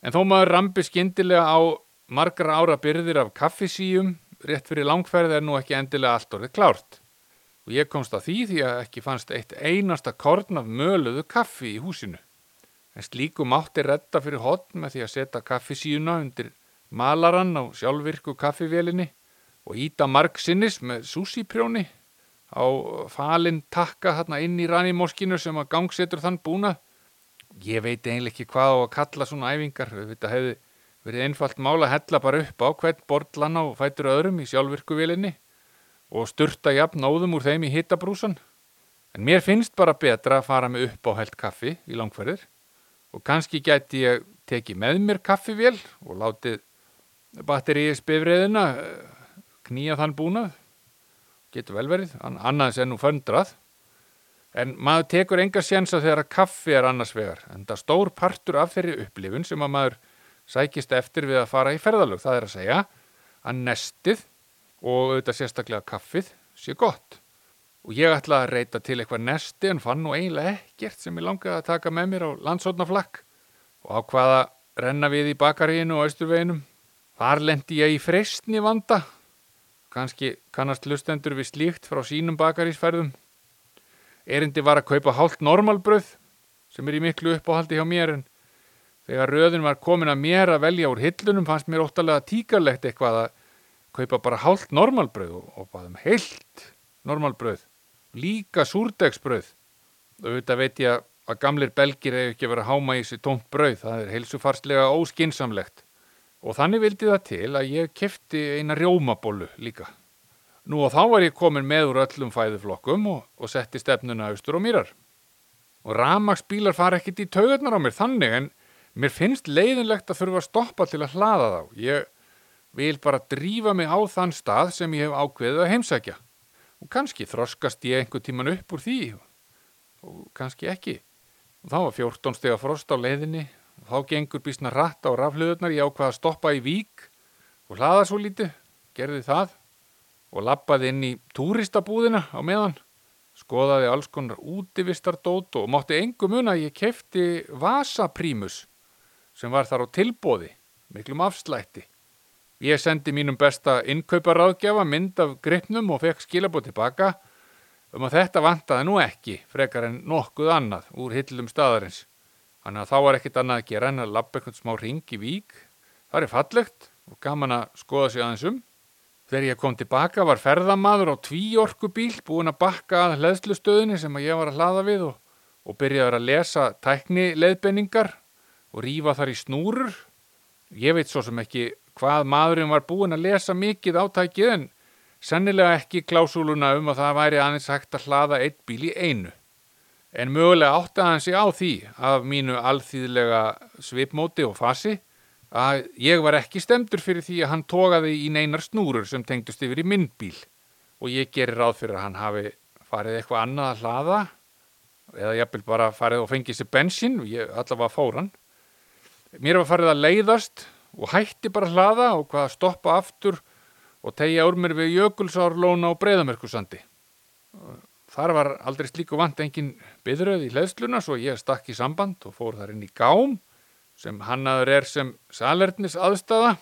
[SPEAKER 6] En þó maður rambi skindilega á margra ára byrðir af kaffisíum, rétt fyrir langferð er nú ekki endilega allt orðið klárt. Og ég komst að því því að ekki fannst eitt einasta korn af möluðu kaffi í húsinu. En slíkum átti retta fyrir hotn með því að setja kaffisíuna undir malaran á sjálfvirku kaffivélinni og íta margsinnis með súsiprjóni á falinn takka hérna inn í ranimóskinu sem að gangsetur þann búnað ég veit eiginlega ekki hvað á að kalla svona æfingar, þetta hefði verið einfalt mála að hella bara upp á hvern borðlan á fætur öðrum í sjálfvirkuvélinni og sturta jafn nóðum úr þeim í hittabrúsan. En mér finnst bara betra að fara með upp á held kaffi í langferðir og kannski gæti ég tekið með mér kaffivél og látið batteríis bifriðina eh, knýja þann búnað getur vel verið, annars er nú föndrað. En maður tekur enga sjensa þegar að kaffi er annars vegar. En það stór partur af þeirri upplifun sem að maður sækist eftir við að fara í ferðalög. Það er að segja að nestið og auðvitað sérstaklega kaffið sé gott. Og ég ætlaði að reyta til eitthvað nesti en fann nú eiginlega ekkert sem ég langaði að taka með mér á landsótnaflakk og ákvaða renna við í bakaríinu og austurveginum. Þar lendi ég í freystni vanda. Kanski kannast lustendur við slíkt frá sínum bakarísferðum. Erindi var að kaupa hálft normalbröð sem er í miklu uppáhaldi hjá mér en þegar röðin var komin að mér að velja úr hillunum fannst mér óttalega tíkarlegt eitthvað að kaupa bara hálft normalbröð og baðum heilt normalbröð. Líka súrdegsbröð. Auðvitað veit ég að gamlir belgir hefur ekki verið að háma í þessi tómt bröð. Það er heilsufarslega óskinsamlegt. Og þannig vildi það til að ég kefti eina rjómabólu líka. Nú og þá var ég komin með úr öllum fæðuflokkum og, og setti stefnuna austur og mýrar. Og ramagsbílar fara ekkit í taugarnar á mér þannig en mér finnst leiðinlegt að þurfa að stoppa til að hlaða þá. Ég vil bara drífa mig á þann stað sem ég hef ákveðið að heimsækja. Og kannski þroskast ég einhver tíman upp úr því og kannski ekki. Og þá var 14 steg að frosta á leiðinni Þá gengur bísna rætt á rafluðurnar, ég ákvaða að stoppa í vík og hlaða svo lítið, gerði það og lappaði inn í túristabúðina á meðan, skoðaði alls konar útivistardót og mátti engum mun að ég kefti vasaprímus sem var þar á tilbóði, miklum afslætti. Ég sendi mínum besta innkauparáðgjafa mynd af gripnum og fekk skilabóð tilbaka um að þetta vantaði nú ekki frekar en nokkuð annað úr hillum staðarins. Þannig að þá var ekkit annað að gera en að lappa eitthvað smá ring í vík. Það er fallegt og gaman að skoða sig aðeins um. Þegar ég kom tilbaka var ferðamadur á tvíorkubíl búin að bakka að hlæðslustöðinni sem ég var að hlaða við og, og byrjaði að lesa tækni leðbenningar og rýfa þar í snúrur. Ég veit svo sem ekki hvað maðurinn var búin að lesa mikið átækið en sennilega ekki klásúluna um að það væri aðeins hægt að hlaða eitt bíl í einu en mögulega átti hann sig á því af mínu alþýðlega svipmóti og fasi að ég var ekki stemdur fyrir því að hann tókaði í neinar snúrur sem tengdust yfir í myndbíl og ég gerir ráð fyrir að hann hafi farið eitthvað annað að hlaða eða jafnvel bara farið og fengið sér bensin og ég allavega fór hann. Mér var farið að leiðast og hætti bara hlaða og hvað að stoppa aftur og tegja úr mér við jökulsárlóna og breyðamerkusandi. Þar var aldrei slíku vant engin byðröð í hlæðsluna svo ég stakk í samband og fór þar inn í gám sem hannaður er sem salernis aðstafa.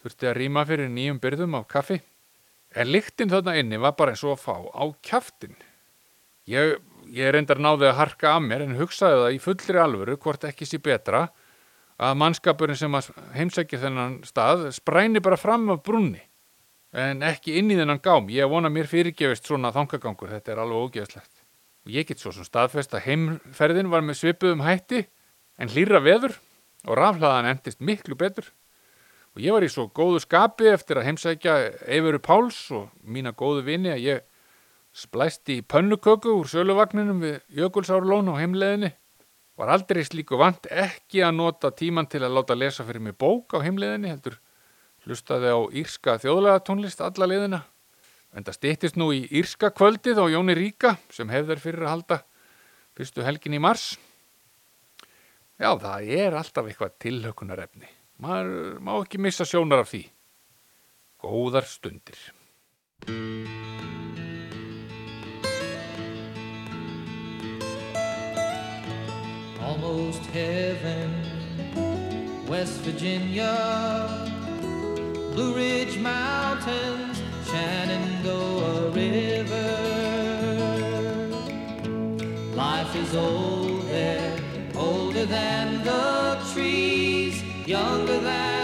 [SPEAKER 6] Þurfti að rýma fyrir nýjum byrðum af kaffi. En lyktinn þarna inni var bara eins og að fá á kjaftin. Ég, ég reyndar náði að harka að mér en hugsaði það í fullri alvöru hvort ekki sé betra að mannskapurinn sem heimsækja þennan stað spræni bara fram af brunni en ekki inn í þennan gám. Ég vona mér fyrirgefist svona þangagangur, þetta er alveg ógeðslegt. Og ég get svo sem staðfest að heimferðin var með svipuðum hætti en hlýra veður og raflaðan endist miklu betur. Og ég var í svo góðu skapi eftir að heimsækja Eifuru Páls og mína góðu vini að ég splæsti í pönnuköku úr söluvagninum við Jökulsárlón og heimleðinni. Var aldrei slíku vant ekki að nota tíman til að láta lesa fyrir mig bók á heimleðinni heldur Hlustaði á írska þjóðlega tónlist alla liðina. En það stýttist nú í írska kvöldið á Jóni Ríka sem hefðar fyrir að halda fyrstu helgin í mars. Já, það er alltaf eitthvað tilhökunarefni. Maður má ekki missa sjónar af því. Góðar stundir. Almost heaven, West Virginia Blue Ridge Mountains, Shenandoah River. Life is old than the trees, younger than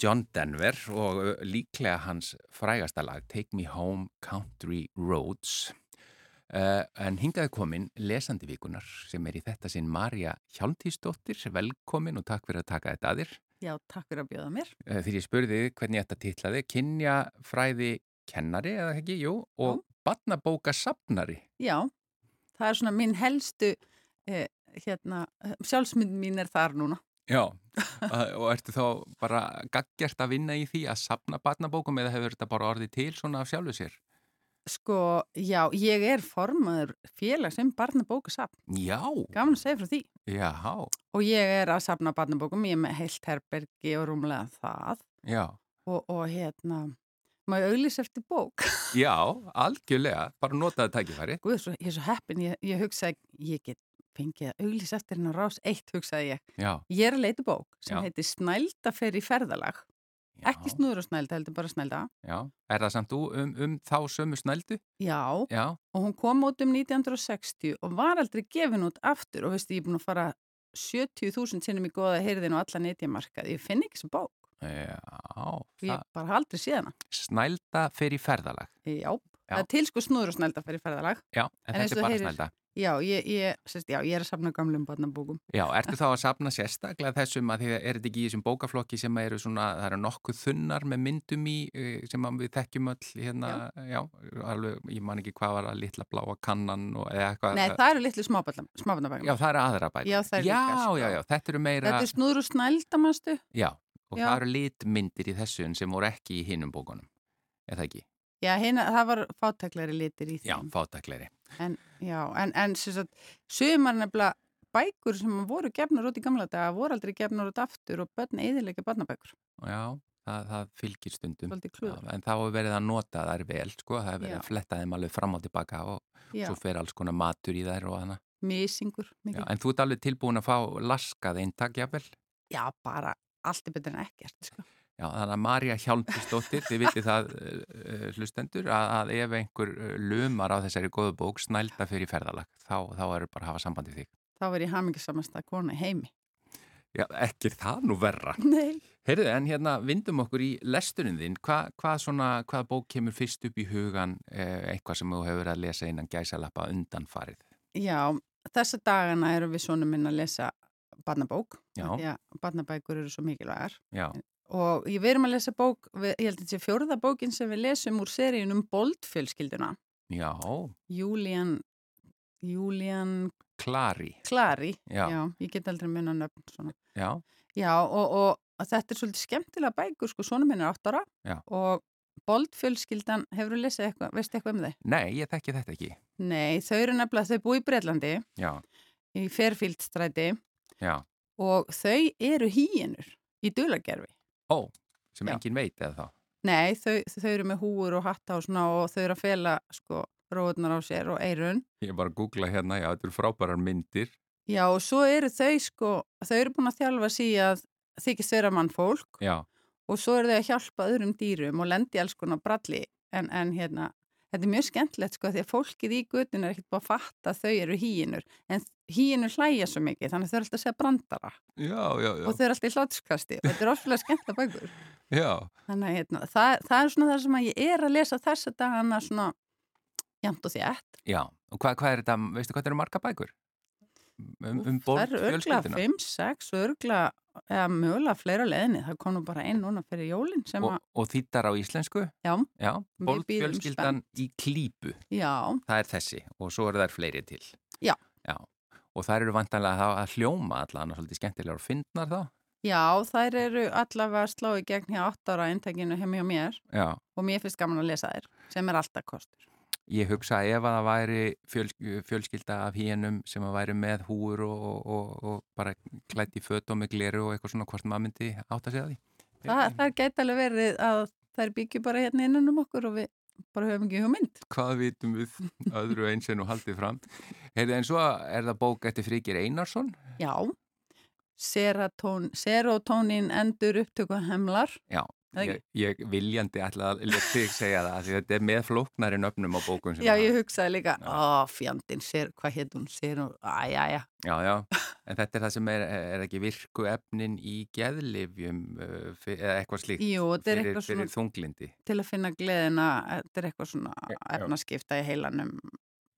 [SPEAKER 1] John Denver og líklega hans frægasta lag Take Me Home Country Roads. Uh, en hingaði komin lesandi vikunar sem er í þetta sinn Marja Hjálmtísdóttir velkomin og takk fyrir að taka þetta að þér.
[SPEAKER 7] Já, takk fyrir að bjóða mér.
[SPEAKER 1] uh, þegar ég spurði þig hvernig þetta titlaði. Kynja fræði kennari eða ekki, jú, og barnabóka sapnari
[SPEAKER 7] Já, það er svona minn helstu, eh, hérna, sjálfsmynd mín er þar núna.
[SPEAKER 1] Já, og ertu þá bara gaggjert að vinna í því að sapna barnabókum eða hefur þetta bara orðið til svona af sjálfu sér?
[SPEAKER 7] Sko, já, ég er formaður félag sem barnabókasafn.
[SPEAKER 1] Já,
[SPEAKER 7] Gaman að segja frá því.
[SPEAKER 1] já,
[SPEAKER 7] Og ég er að safna barnabókum, ég er með heilt herbergi og rúmlega það.
[SPEAKER 1] já,
[SPEAKER 7] Og, og hérna, ég auglýsa eftir bók?
[SPEAKER 1] já, algjörlega, bara notaði tækifæri.
[SPEAKER 7] Guð, ég er svo heppin, ég, ég hugsaði, ég get fengið að auglýsa eftir hennar rás eitt, hugsaði ég.
[SPEAKER 1] Já,
[SPEAKER 7] Ég er að leita bók sem
[SPEAKER 1] Já.
[SPEAKER 7] heitir Snælda fer í ferðalag.
[SPEAKER 1] já,
[SPEAKER 7] Ekki snúður og snælda, heldur bara snælda.
[SPEAKER 1] já. Er það samt um, um þá sömu snældu?
[SPEAKER 7] Já,
[SPEAKER 1] Já,
[SPEAKER 7] og hún kom út um 1960 og var aldrei gefin út aftur og veistu, ég er búin að fara 70.000 sinnum í goða heyrðin og alla netjamarkað. Ég finn ekki sem bók.
[SPEAKER 1] já,
[SPEAKER 7] Ég
[SPEAKER 1] það,
[SPEAKER 7] bara séð hana.
[SPEAKER 1] snælda fyrir ferðalag.
[SPEAKER 7] Já, það er til sko snúður og snælda fyrir ferðalag.
[SPEAKER 1] Já, en,
[SPEAKER 7] En
[SPEAKER 1] þetta er bara
[SPEAKER 7] heyrir-
[SPEAKER 1] snælda.
[SPEAKER 7] Já, ég, ég, sérst, já, ég er að safna gamlum barnabókum.
[SPEAKER 1] Já, ertu þá að sapna sérstaklega þessum að því að er þetta ekki í þessum bókaflokki sem eru svona, það eru nokkuð þunnar með myndum í eh, sem við þekkjum öll hérna, já, alveg, ég man ekki hvað var að litla bláa kannan og eða eitthvað.
[SPEAKER 7] Nei, það eru litlu smábarnabækum.
[SPEAKER 1] Já, það eru aðra bækur.
[SPEAKER 7] Já, það er
[SPEAKER 1] já,
[SPEAKER 7] líka, sko.
[SPEAKER 1] já, já, þetta eru meira,
[SPEAKER 7] Þetta er snúður og snælda, manstu?
[SPEAKER 1] já, og
[SPEAKER 7] Já.
[SPEAKER 1] það eru litmyndir í þessu en sem voru ekki í hinnum bókunum, er það ekki?
[SPEAKER 7] Já, hina, það var fátæklari litir í því.
[SPEAKER 1] Já, fátakleiri.
[SPEAKER 7] En, já, en, en sumar nefnilega bækur sem voru gefnar út í gamla daga voru aldrei gefnar út aftur og börn eðilegja barnabækur.
[SPEAKER 1] Já, það, það fylgir stundum.
[SPEAKER 7] Svolítið klúður.
[SPEAKER 1] En þá er verið að nota þær vel, sko, það er verið
[SPEAKER 7] Já.
[SPEAKER 1] að fletta þeim alveg fram og tilbaka og
[SPEAKER 7] Já,
[SPEAKER 1] svo fer alls konar matur í þær og hana.
[SPEAKER 7] misingur.
[SPEAKER 1] Já, en þú ert alveg tilbúin að fá laskað eintak, jafnvel?
[SPEAKER 7] Já, bara allt er betur en ekkert, sko.
[SPEAKER 1] Já, þannig að Marja Hjálmsdóttir, þið vitið það uh, hlustendur, að, að ef einhver uh, lumar á þessari góðu bók snælda fyrir ferðalag, þá, þá eru bara að hafa sambandi þig.
[SPEAKER 7] Þá var ég hamingisamasta kona heimi.
[SPEAKER 1] Já, ekki er það nú verra.
[SPEAKER 7] Nei.
[SPEAKER 1] Heyrðu, en hérna vindum okkur í lesturinn þinn, Hva, hvað svona, hvað bók kemur fyrst upp í hugan, eh, eitthvað sem þú hefur að lesa innan gæsalappa undanfarið?
[SPEAKER 7] Já, þessa dagana erum við svona minn að lesa barnabók.
[SPEAKER 1] Já.
[SPEAKER 7] Því að barnabækur eru svo mikilvægar.
[SPEAKER 1] Já,
[SPEAKER 7] Og ég verum að lesa bók, við, ég held að þetta sé fjórða bókin sem við lesum úr seríunum Boldfjölskylduna.
[SPEAKER 1] já,
[SPEAKER 7] Julian, Julian
[SPEAKER 1] Klari,
[SPEAKER 7] Klari.
[SPEAKER 1] Já.
[SPEAKER 7] ég get aldrei munna nöfn svona.
[SPEAKER 1] já,
[SPEAKER 7] Já, og, og þetta er svolítið skemmtilega bækur, sko, svona minn er 8 ára
[SPEAKER 1] Já.
[SPEAKER 7] og Boldfjölskyldan, hefur þú lesið eitthvað, veistu eitthvað um þau?
[SPEAKER 1] Nei, ég þekki þetta ekki.
[SPEAKER 7] Nei, þau eru nefnilega, þau búi í Breitlandi,
[SPEAKER 1] Já,
[SPEAKER 7] í Fairfield-stræti
[SPEAKER 1] já.
[SPEAKER 7] og þau eru hýjenur í dulagerfi.
[SPEAKER 1] Ó, sem
[SPEAKER 7] Já.
[SPEAKER 1] engin veit eða þá.
[SPEAKER 7] Nei, þau, þau eru með húur og hatta og svona og þau eru að fela sko róðunar á sér og eirun.
[SPEAKER 1] Ég er bara að googla hérna, já, þetta eru frábærar myndir.
[SPEAKER 7] Já, og svo eru þau sko, þau eru búin að þjálfa í að þykist vera mannfólk
[SPEAKER 1] Já,
[SPEAKER 7] og svo eru þau að hjálpa öðrum dýrum og lendi alls konar bralli en, en hérna, þetta er mjög skemmtilegt sko því að fólkið í göttinu er ekkert búin að fatta að þau eru hýinur en hýinur hlæja svo mikið þannig að þau eru alltaf að segja brandara
[SPEAKER 1] já, já, já.
[SPEAKER 7] og þau eru alltaf í hlátskasti og þetta er ofslega skemmtilega bækur
[SPEAKER 1] Já,
[SPEAKER 7] þannig að hérna, það, það er svona það sem að ég er að lesa þessa dagana svona jæmt og þétt
[SPEAKER 1] já. Og hvað, hvað er þetta, veistu hvað þetta eru marga bækur? Um, um
[SPEAKER 7] það
[SPEAKER 1] bólt
[SPEAKER 7] eru örgla
[SPEAKER 1] fjölskylduna?
[SPEAKER 7] 5, 6 og örgla eða mögulega fleira leðinni það kom nú bara einn núna fyrir jólin sem
[SPEAKER 1] Og,
[SPEAKER 7] að,
[SPEAKER 1] og þýttar á íslensku?
[SPEAKER 7] já,
[SPEAKER 1] Já, fjölskyldan í klípu.
[SPEAKER 7] já,
[SPEAKER 1] Það er þessi og svo eru þær fleiri til.
[SPEAKER 7] Já.
[SPEAKER 1] Já, og þær eru vantanlega að hljóma allan og svolítið skemmtilegar og fyndnar þá.
[SPEAKER 7] Já, þær eru allavega að slá í gegn hjá 8 ára eintakinu heim hjá mér
[SPEAKER 1] Já,
[SPEAKER 7] og mér finnst gaman að lesa þær, sem er alltaf kostur.
[SPEAKER 1] Ég hugsa ef að það væri fjöl, fjölskylda af hínum sem að væri með húur og, og, og, og bara klætt í föt og með gleru og eitthvað svona hvort maður myndi sig að því.
[SPEAKER 7] Það, það gæti alveg verið að þær byggju bara hérna innan um okkur og við bara höfum ekki hugmynd.
[SPEAKER 1] Hvað vitum við öðru eins en og haldið fram? Heyrðu, en svo er það bók eftir Fríkir Einarsson.
[SPEAKER 7] Já, serotónin endur upptöku hemlar.
[SPEAKER 1] Já,
[SPEAKER 7] Það
[SPEAKER 1] ég, ég viljandi ætla að let þig segja það, þetta er með flóknari nöfnum á bókum
[SPEAKER 7] Já, ég hugsaði líka,
[SPEAKER 1] Já.
[SPEAKER 7] ó, fjandinn, ser, hvað heit hún, ser hún.
[SPEAKER 1] Já, já, en þetta er það sem er, er ekki virku efnin í geðlifjum eða eitthvað slíkt
[SPEAKER 7] Jú, þetta er
[SPEAKER 1] fyrir,
[SPEAKER 7] eitthvað svona
[SPEAKER 1] fyrir
[SPEAKER 7] til að finna gleðina, þetta er eitthvað svona efnaskipta í heilanum,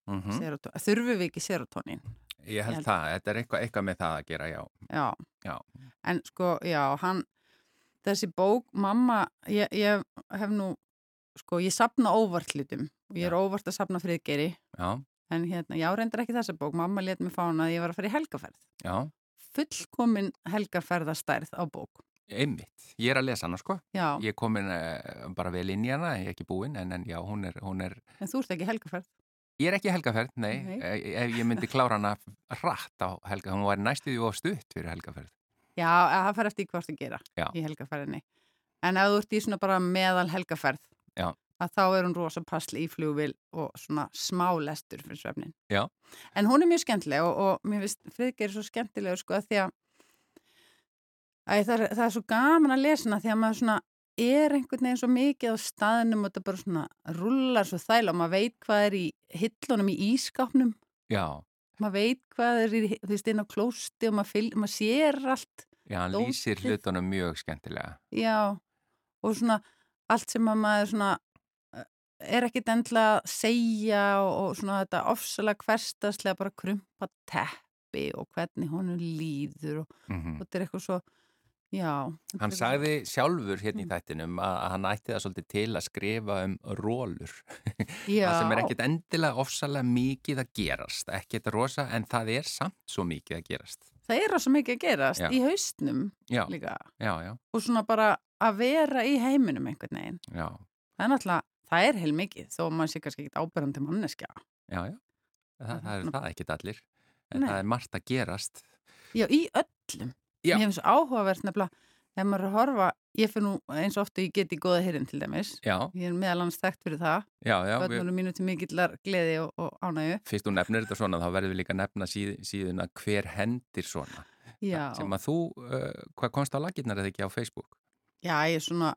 [SPEAKER 1] Mm
[SPEAKER 7] serotónin. Þurfum við ekki serotónin?
[SPEAKER 1] Ég held
[SPEAKER 7] Ég held-
[SPEAKER 1] það, þetta er eitthvað, eitthvað með það að gera, já.
[SPEAKER 7] Já.
[SPEAKER 1] Já.
[SPEAKER 7] En sko, já, hann, þessi bók, mamma, ég, ég hef nú, sko, ég sapna óvart hlutum og ég er óvart að sapna friðgeri,
[SPEAKER 1] Já,
[SPEAKER 7] en hérna, já, reyndar ekki þessa bók, mamma let mig fána að ég var að fara í helgaferð.
[SPEAKER 1] já,
[SPEAKER 7] Fullkomin helgaferðastærð á bók.
[SPEAKER 1] einmitt. Ég er að lesa hana, sko.
[SPEAKER 7] Já,
[SPEAKER 1] Ég er komin uh, bara vel inn í hana, ég er ekki búinn, en, en já, hún er, hún er,
[SPEAKER 7] en þú ert ekki helgaferð.
[SPEAKER 1] ég er ekki helgaferð, nei,
[SPEAKER 7] Nei.
[SPEAKER 1] Ef, ef ég myndi klára hana rætt á helga, hún var næstuði og stutt fyrir helgaferð.
[SPEAKER 7] Já, það fer eftir hvað þú gera
[SPEAKER 1] Já.
[SPEAKER 7] í helgaferðinni. En ef þú ert í svona bara meðal helgaferð,
[SPEAKER 1] Já.
[SPEAKER 7] að þá er hún rosa passli í flugvil og svona smá lestur fyrir svefnin.
[SPEAKER 1] Já.
[SPEAKER 7] En hún er mjög skemmtileg og, og mér finnst Friðgeir svo skemmtilegur sko að því að Æ, það, er, það er svo gaman að lesa hana því að maður svona er einhvern veginn svo mikið á staðnum og þetta bara svona rullar svo þæla og maður veit hvað er í hillunum í ískápnum
[SPEAKER 1] Já,
[SPEAKER 7] maður veit hvað er í, þú veist, inn á klósti og maður, fylg, maður sér allt
[SPEAKER 1] já, hann
[SPEAKER 7] Dótið.
[SPEAKER 1] lýsir hlutunum mjög skemmtilega.
[SPEAKER 7] Já, og svona allt sem að maður svona eh, er ekkit endla að segja og, og svona þetta ofsalega hverstaslega bara krumpa teppi og hvernig honum líður og,
[SPEAKER 1] Mm
[SPEAKER 7] og þetta er eitthvað svo, já.
[SPEAKER 1] Hann sagði sjálfur hérna í þættinum að, að hann ætti það svolítið til að skrifa um rólur.
[SPEAKER 7] já,
[SPEAKER 1] Það sem er ekkit endilega ofsalega mikið að gerast, ekkit rosa, en það er samt svo mikið að gerast.
[SPEAKER 7] það er rosa mikið að gerast
[SPEAKER 1] Já.
[SPEAKER 7] í haustnum
[SPEAKER 1] Já,
[SPEAKER 7] líka
[SPEAKER 1] já, já,
[SPEAKER 7] og svona bara að vera í heiminum einhvern veginn.
[SPEAKER 1] já,
[SPEAKER 7] Það er náttúrulega, það er heil mikið þó að maður sé kannski ekkit ábyrjandi manneskja.
[SPEAKER 1] já, já. Það, það er það ekkit allir, en
[SPEAKER 7] Nei.
[SPEAKER 1] það er margt að gerast.
[SPEAKER 7] Já, í öllum.
[SPEAKER 1] Já.
[SPEAKER 7] Mér finnst svo áhugavert nefnilega, ef maður er að horfa, ég fyrir nú eins og ofta ég get í góða hyrinn til dæmis.
[SPEAKER 1] Já,
[SPEAKER 7] Ég er meðal annars þekkt fyrir það. Bönnunum mínu til mikillar gleði og, og ánægu.
[SPEAKER 1] fyrst þú nefnir þetta svona, þá verður við líka að nefna síð, síðuna hver hendir svona.
[SPEAKER 7] Já,
[SPEAKER 1] Sem að þú, uh, hvað komst á lagirnar eða ekki á Facebook?
[SPEAKER 7] já, ég er svona,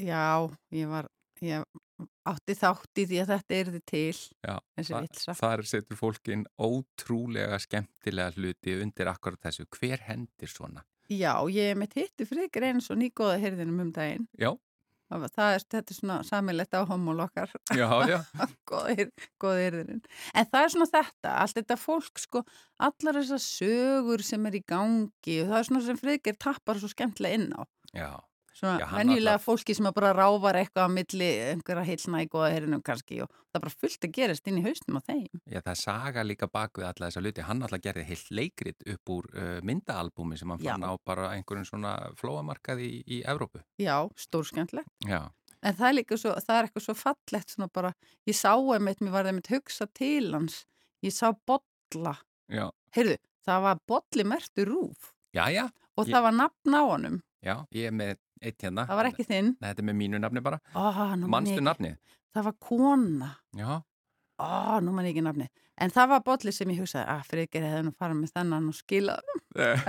[SPEAKER 7] já, ég var, ég átti þátt í því að þetta er þið til,
[SPEAKER 1] Já, Þa-. Þar setur fólkin ótrúlega skemmtilega hluti undir akkurat þessu. Hver hendir svona?
[SPEAKER 7] Já, ég með hittu frekar eins og nýgóða hyrðinum um daginn.
[SPEAKER 1] Já,
[SPEAKER 7] Það, það er, þetta er svona samilegt á homól okkar.
[SPEAKER 1] já, já.
[SPEAKER 7] góða yrðurinn. En það er svona þetta, allt þetta fólk sko, allar þessar sögur sem er í gangi og það er svona sem Friðgeir tappar svo skemmtilega inn á.
[SPEAKER 1] já.
[SPEAKER 7] Svona
[SPEAKER 1] Já,
[SPEAKER 7] venjulega
[SPEAKER 1] allar-
[SPEAKER 7] fólki sem bara ráfar eitthvað á milli einhverja heilna í góða yrðinum kannski og það er bara fullt að gerast inn í haustum á þeim.
[SPEAKER 1] Já, það saga líka bak við alla þessa hluti. Hann alltaf gerði heilt leikrit upp úr uh, myndaalbumi sem hann
[SPEAKER 7] Já.
[SPEAKER 1] fann á bara einhverjum svona flóamarkaði í, í Evrópu.
[SPEAKER 7] Já, stór skemmtilegt.
[SPEAKER 1] Já,
[SPEAKER 7] en það er líka svo, það er eitthvað svo fallegt svona bara, ég sá einmitt, mér var einmitt hugsa til hans, ég sá bolla,
[SPEAKER 1] Já,
[SPEAKER 7] heyrðu, það var bolli mertu rúf
[SPEAKER 1] já, já,
[SPEAKER 7] og
[SPEAKER 1] Ég-
[SPEAKER 7] það var nafn á honum,
[SPEAKER 1] já, ég er með eitt hérna.
[SPEAKER 7] það var ekki þinn,
[SPEAKER 1] Nei, Þetta er með mínu nafni bara.
[SPEAKER 7] Ég
[SPEAKER 1] Manstu
[SPEAKER 7] ekki.
[SPEAKER 1] nafnið?
[SPEAKER 7] það var kona,
[SPEAKER 1] Já,
[SPEAKER 7] Ó, nú man ekki nafni, en það var bolli sem ég hugsaði, að Frigir hefði nú farið með þennan og skilað,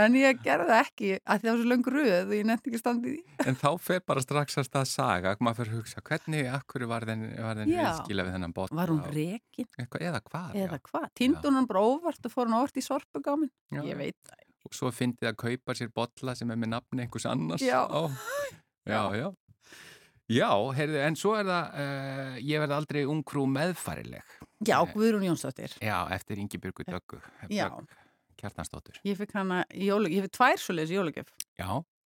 [SPEAKER 7] en ég gerði það ekki, að það var svo löng röð og ég nefndi ekki standið í.
[SPEAKER 1] en þá fer bara strax að stað saga, maður fyrir að hugsa, hvernig, akkur var þenn, var þenn
[SPEAKER 7] Já.
[SPEAKER 1] viðskila við þennan bótt?
[SPEAKER 7] Var hún
[SPEAKER 1] Eitthvað, eða hvað?
[SPEAKER 7] eða hvað? Týndi hún hann bara óvart og fór hann óvart í sorpugámin? Ég veit það.
[SPEAKER 1] Og svo fyndið að kaupa sér bolla sem er með nafni einhvers annars.
[SPEAKER 7] Já.
[SPEAKER 1] Ó, já, já. Já, heyrðu, en svo er það, uh, ég verði aldrei ungkrú meðfærileg.
[SPEAKER 7] Já,
[SPEAKER 1] Nei.
[SPEAKER 7] Guðrún Jónsdóttir.
[SPEAKER 1] Já, eftir Ingi Björgu Döggu.
[SPEAKER 7] Já.
[SPEAKER 1] Kjartansdóttur.
[SPEAKER 7] Ég fikk hana jólugjöf, ég fikk tvær svoleiðis jólugjöf.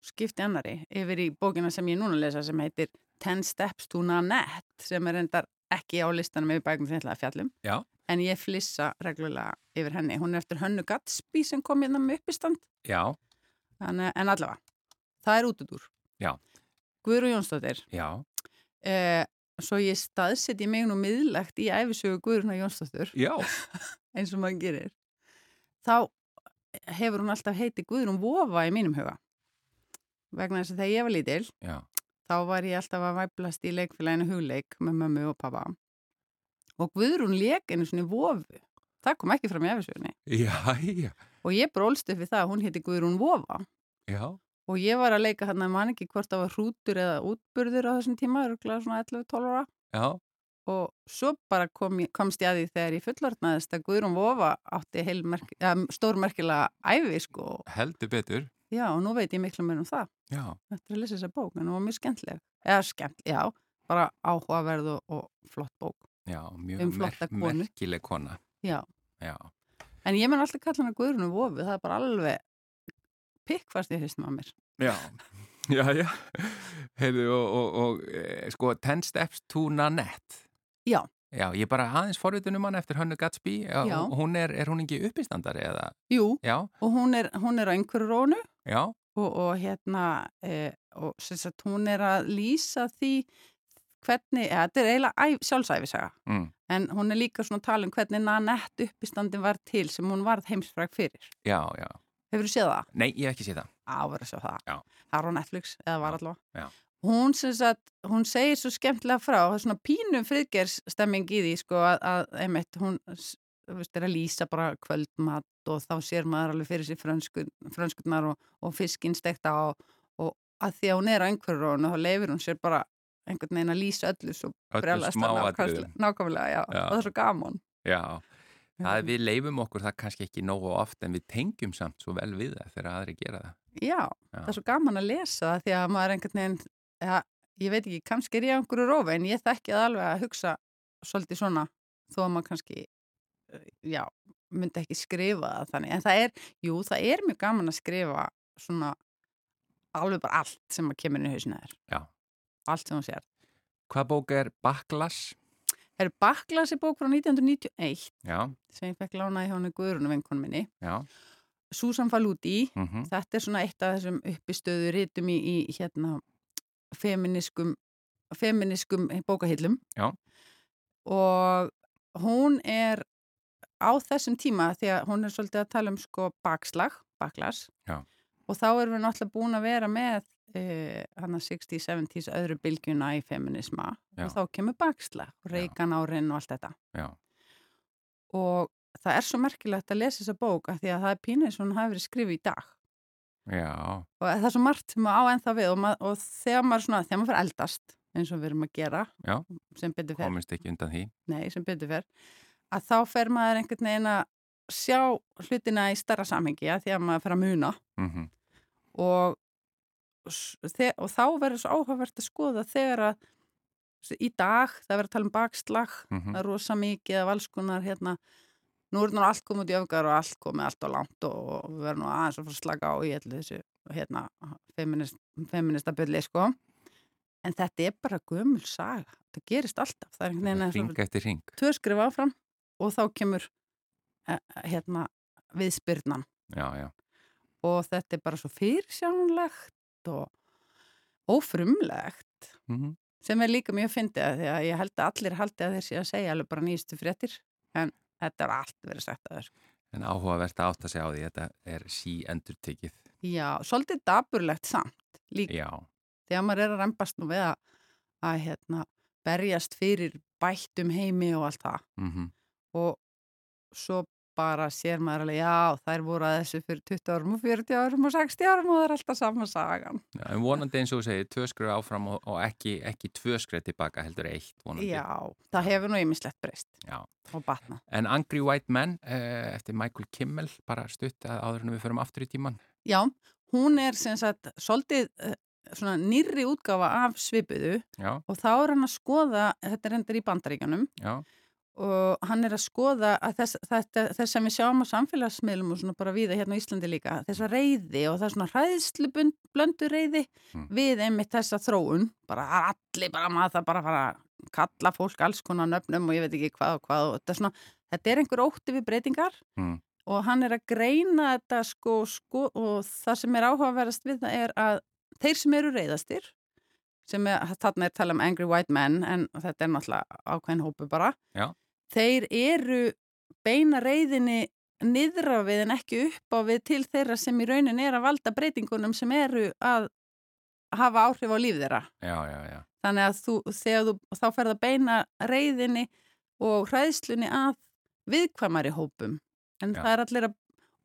[SPEAKER 7] Skipti annari yfir í bókina sem ég núna lesa sem heitir Ten Steps to Nanette sem er endar ekki á listanum yfir bækum sem ég ætlaði að fjallum.
[SPEAKER 1] Já.
[SPEAKER 7] En ég flissa reglulega yfir henni. Hún er eftir Hönnu Gatsby sem kom hérna með uppistand. Þannig, en allavega, það er út út úr.
[SPEAKER 1] Já.
[SPEAKER 7] Guðrún Jónsdóttir.
[SPEAKER 1] já,
[SPEAKER 7] Eh, svo ég staðseti mig nú miðlegt í æfisögu Guðrúnar Jónsdóttur
[SPEAKER 1] já,
[SPEAKER 7] eins og maður gerir þá hefur hún alltaf heiti Guðrún Vofa í mínum huga vegna þess að þegar ég var lítil
[SPEAKER 1] já,
[SPEAKER 7] þá var ég alltaf að væplast í leikfélaginu hugleik með mömmu og pappa og Guðrún leik einu svona vofu. Það kom ekki fram í
[SPEAKER 1] já,
[SPEAKER 7] og ég brólst upp við það að hún heiti Guðrún Vofa.
[SPEAKER 1] Já,
[SPEAKER 7] og ég var að leika hann að man ekki hvort það var hrútur eða útburður á þessum tíma, örgulega svona 11-12 ára.
[SPEAKER 1] Já,
[SPEAKER 7] og svo bara kom, komst ég að því þegar ég fullorðnaðist að Guðrún Vofa átti heilmerk, ja, stórmerkilega æfi sko.
[SPEAKER 1] Heldur betur,
[SPEAKER 7] já og nú veit ég miklu mér um það.
[SPEAKER 1] Já,
[SPEAKER 7] eftir að lesa þessa bók en hún var mjög skemmtileg. Eða skemmt, já, bara áhugaverð og, og flott bók.
[SPEAKER 1] Já, mjög
[SPEAKER 7] Um konu.
[SPEAKER 1] merkileg kona,
[SPEAKER 7] já,
[SPEAKER 1] já,
[SPEAKER 7] en ég menn alltaf kalla hana Guðrún Vofu það er bara alveg pikkfast í hristum á mér.
[SPEAKER 1] Já, já, já, heyrðu og, og, og e, sko, Ten Steps to Nanette,
[SPEAKER 7] já,
[SPEAKER 1] já, ég bara aðeins forvitunum hann eftir Hönnu Gatsby, og hún er, er hún ekki uppistandari eða,
[SPEAKER 7] jú,
[SPEAKER 1] já,
[SPEAKER 7] og hún er, hún er á einhverju rónu. Og, og hérna e, og sem sagt hún er að lýsa því hvernig, eða þetta er eiginlega æf, sjálfsæfisaga
[SPEAKER 1] mm,
[SPEAKER 7] en hún er líka svona að tala um hvernig Nanette uppistandin var til sem hún varð heimsfræk fyrir.
[SPEAKER 1] Já, já,
[SPEAKER 7] hefur þú séð það?
[SPEAKER 1] nei, ég hef ekki séð það,
[SPEAKER 7] Á, verður sjá það.
[SPEAKER 1] Já.
[SPEAKER 7] það er á Netflix, eða var allavega.
[SPEAKER 1] Já.
[SPEAKER 7] Hún sagt, hún segir svo skemmtilega frá, það er svona pínum friðgerstemming í því sko að, að einmitt hún veist, er að lýsa bara kvöldmat og þá sér maður alveg fyrir sér frönsku, frönskurnar og, og fiskinn stekta og, og að því að hún er á einhverju og þá leifir hún sér bara einhvern veginn að lýsa öllu svo brjálast nákvæmlega, já,
[SPEAKER 1] Já.
[SPEAKER 7] og það er svo gaman
[SPEAKER 1] já, það við leifum okkur það kannski ekki nógu oft en við tengjum samt svo vel við það þegar aðri gera það,
[SPEAKER 7] Já,
[SPEAKER 1] Já.
[SPEAKER 7] það er svo gaman að lesa það því að maður einhvern veginn, ja, ég veit ekki, kannski er ég á einhverju rófi en ég þekki það alveg að hugsa svolítið svona þó að maður kannski, eh, já, myndi ekki skrifa það þannig. En það er, jú, það er mjög gaman að skrifa svona alveg bara allt sem að kemur inn í hausinu þér.
[SPEAKER 1] Já.
[SPEAKER 7] Allt sem hún sér.
[SPEAKER 1] hvað bók er Baklas,
[SPEAKER 7] Það er Baklasi bók frá 1991
[SPEAKER 1] já,
[SPEAKER 7] sem ég fekk lánaði hjá henni Guðrunu vinkonu minni.
[SPEAKER 1] já
[SPEAKER 7] Susan Faludi,
[SPEAKER 1] mm
[SPEAKER 7] þetta er svona eitt af þessum uppistöðu rítum í, í hérna feminiskum feminiskum bókahillum
[SPEAKER 1] Já.
[SPEAKER 7] og hún er á þessum tíma því að hún er svolítið að tala um sko bakslag, baklas
[SPEAKER 1] Já.
[SPEAKER 7] og þá erum við náttúrulega búin að vera með hann að 60s, 70s öðru bylgjuna í feminisma
[SPEAKER 1] Já.
[SPEAKER 7] og þá kemur bakslag, reikan árin og allt þetta
[SPEAKER 1] já,
[SPEAKER 7] og það er svo merkilegt að lesa þessa bók af því að það er pínir sem hún hafi verið skrifið í dag
[SPEAKER 1] já,
[SPEAKER 7] og það er svo margt sem maður á ennþá við og, mað, og þegar maður svona, þegar maður fyrir eldast eins og við erum að gera
[SPEAKER 1] Já.
[SPEAKER 7] sem betur fer,
[SPEAKER 1] komist ekki undan því.
[SPEAKER 7] Nei, sem betur fer. Að þá fer maður einhvern veginn að sjá hlutina í starra samhengi að því að maður fer að muna.
[SPEAKER 1] Mm
[SPEAKER 7] og, s- þe- og þá verður svo áhugavert að skoða þegar að í dag það verður að tala um bakslag
[SPEAKER 1] mhm,
[SPEAKER 7] það er rosa mikið af alls konar hérna, nú er nú allt komið út í öfgar og allt komið allt á langt og, og við verðum nú aðeins að fara að slaka á í allir þessu hérna, feminist, feminista byrli sko. En þetta er bara gömul saga. Það gerist alltaf, það er einhvern veginn eins
[SPEAKER 1] ring
[SPEAKER 7] og
[SPEAKER 1] eftir ring
[SPEAKER 7] tvö skrif áfram og þá kemur eh, hérna viðspyrnan. Og þetta er bara svo fyrirsjánlegt og ófrumlegt
[SPEAKER 1] mm
[SPEAKER 7] sem er líka mjög fyndið að því að ég held að allir haldi að þeir sé að segja alveg bara nýjastu fréttir. En þetta er allt verið sagt að þér
[SPEAKER 1] En áhugavert að átta sig á því, þetta er sí endur tekið.
[SPEAKER 7] Já, svolítið daburlegt samt líka
[SPEAKER 1] Já,
[SPEAKER 7] þegar maður er að reymbast nú við að, að hérna, berjast fyrir bættum heimi og allt það
[SPEAKER 1] mhm.
[SPEAKER 7] og svo bara sér maður alveg, já, þær voru að þessu fyrir 20 árum og 40 árum og 60 árum og það er alltaf sama sagan.
[SPEAKER 1] Já, en vonandi eins og þú segir, tvö skröð áfram og, og ekki, ekki tvö skröð tilbaka, heldur eitt vonandi.
[SPEAKER 7] Já, það hefur nú ýmislegt breyst
[SPEAKER 1] Já.
[SPEAKER 7] og batna.
[SPEAKER 1] En Angry White Men eh, eftir Michael Kimmel, bara stutt að áður en við förum aftur í tíman.
[SPEAKER 7] Já, hún er sem sagt svolítið eh, svona nýrri útgáfa af svipuðu
[SPEAKER 1] Já,
[SPEAKER 7] og þá er hann að skoða, þetta er endur í bandaríkanum
[SPEAKER 1] já,
[SPEAKER 7] og hann er að skoða að þess, þetta, þess sem við sjáum á samfélagsmiðlum og svona bara við hérna á Íslandi líka, þessa reyði og það er svona hræðslu blöndu reyði
[SPEAKER 1] Mm.
[SPEAKER 7] við einmitt þessa þróun, bara allir bara maður það bara fara að kalla fólk alls konar nöfnum og ég veit ekki hvað og hvað og þetta er svona, þetta er einhver ótti við breytingar
[SPEAKER 1] Mm.
[SPEAKER 7] og hann er að greina þetta sko, sko og það sem er áhugaverðast við það er að þeir sem eru reyðastir sem er, þarna er tala um angry white men en þetta er náttúrulega ákveðin hópu bara
[SPEAKER 1] Já.
[SPEAKER 7] Þeir eru beina reyðinni niðra við en ekki upp á við til þeirra sem í raunin er að valda breytingunum sem eru að hafa áhrif á líf þeirra.
[SPEAKER 1] Já, já, já.
[SPEAKER 7] þannig að þú, þú, þá ferð að beina reyðinni og hræðslunni að viðkvæmari hópum. En það er allir að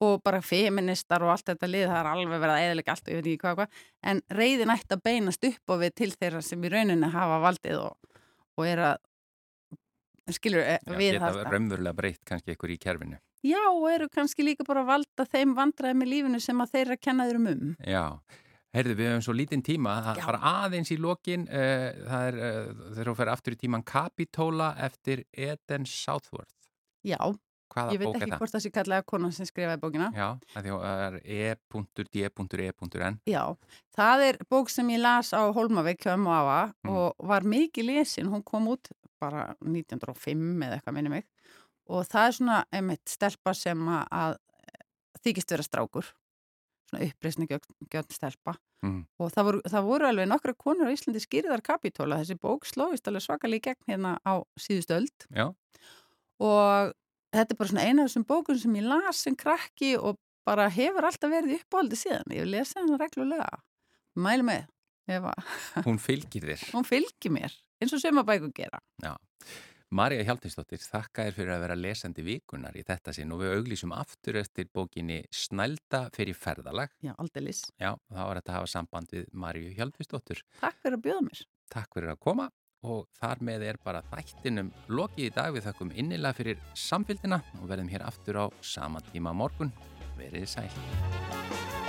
[SPEAKER 7] og bara feministar og allt þetta lið það er alveg verið að eðalega allt og ég veit ekki hvað, hvað en reyðin ætti að beinast upp á við til þeirra sem í rauninni hafa valdið og, og er að skilur
[SPEAKER 1] já
[SPEAKER 7] við
[SPEAKER 1] geta
[SPEAKER 7] það.
[SPEAKER 1] raunverulega breytt kannski ykkur í kerfinu.
[SPEAKER 7] já og eru kannski líka bara að valda þeim vandræðum í lífinu sem að þeirra kenna þér um
[SPEAKER 1] Já, heyrðu, við höfum svo lítinn tíma, það fara aðeins í lokin, uh, það er, uh, þegar þú fer aftur í tíman Capitola eftir Eden Southworth.
[SPEAKER 7] já,
[SPEAKER 1] Hvaða
[SPEAKER 7] ég veit ekki hvort það sé kallaði konan sem skrifaði bókina.
[SPEAKER 1] Já, það er e.d.e.n.
[SPEAKER 7] Já, það er bók sem ég las á Hólmavík hjá afa
[SPEAKER 1] Mm.
[SPEAKER 7] og var mikið lesin, hún kom út bara 1905 eða eitthvað minni mig. Og það er svona einmitt stelpa sem að, þykist vera strákur. Svona uppreisni gjönd stelpa.
[SPEAKER 1] Mm.
[SPEAKER 7] og það voru, það voru alveg nokkra konur á Íslandi skýrðar kapitóla, þessi bók slóist alveg svakalega í gegn hérna á síðustu öld.
[SPEAKER 1] Já,
[SPEAKER 7] og þetta er bara svona eina af þessum bókum sem ég las sem krakki og bara hefur alltaf verið uppáldi síðan ég lesi hann reglulega mælu með
[SPEAKER 1] hún fylgir þér.
[SPEAKER 7] hún fylgir mér eins og söma bækur gera
[SPEAKER 1] Já. Marja Hjaltinsdóttir, þakka þér fyrir að vera lesandi vikunar í þetta sinn og við auglýsum aftur eftir bókinni Snælda fyrir ferðalag.
[SPEAKER 7] já, aldeilis,
[SPEAKER 1] Já, þá var þetta að hafa samband við Marju Hjaltinsdóttir.
[SPEAKER 7] takk fyrir að bjóða mér
[SPEAKER 1] Takk fyrir að koma og þar með er bara þættinum lokið í dag við þakkum innilega fyrir samfélgina og verðum hér aftur á sama tíma morgun. Verið sæl.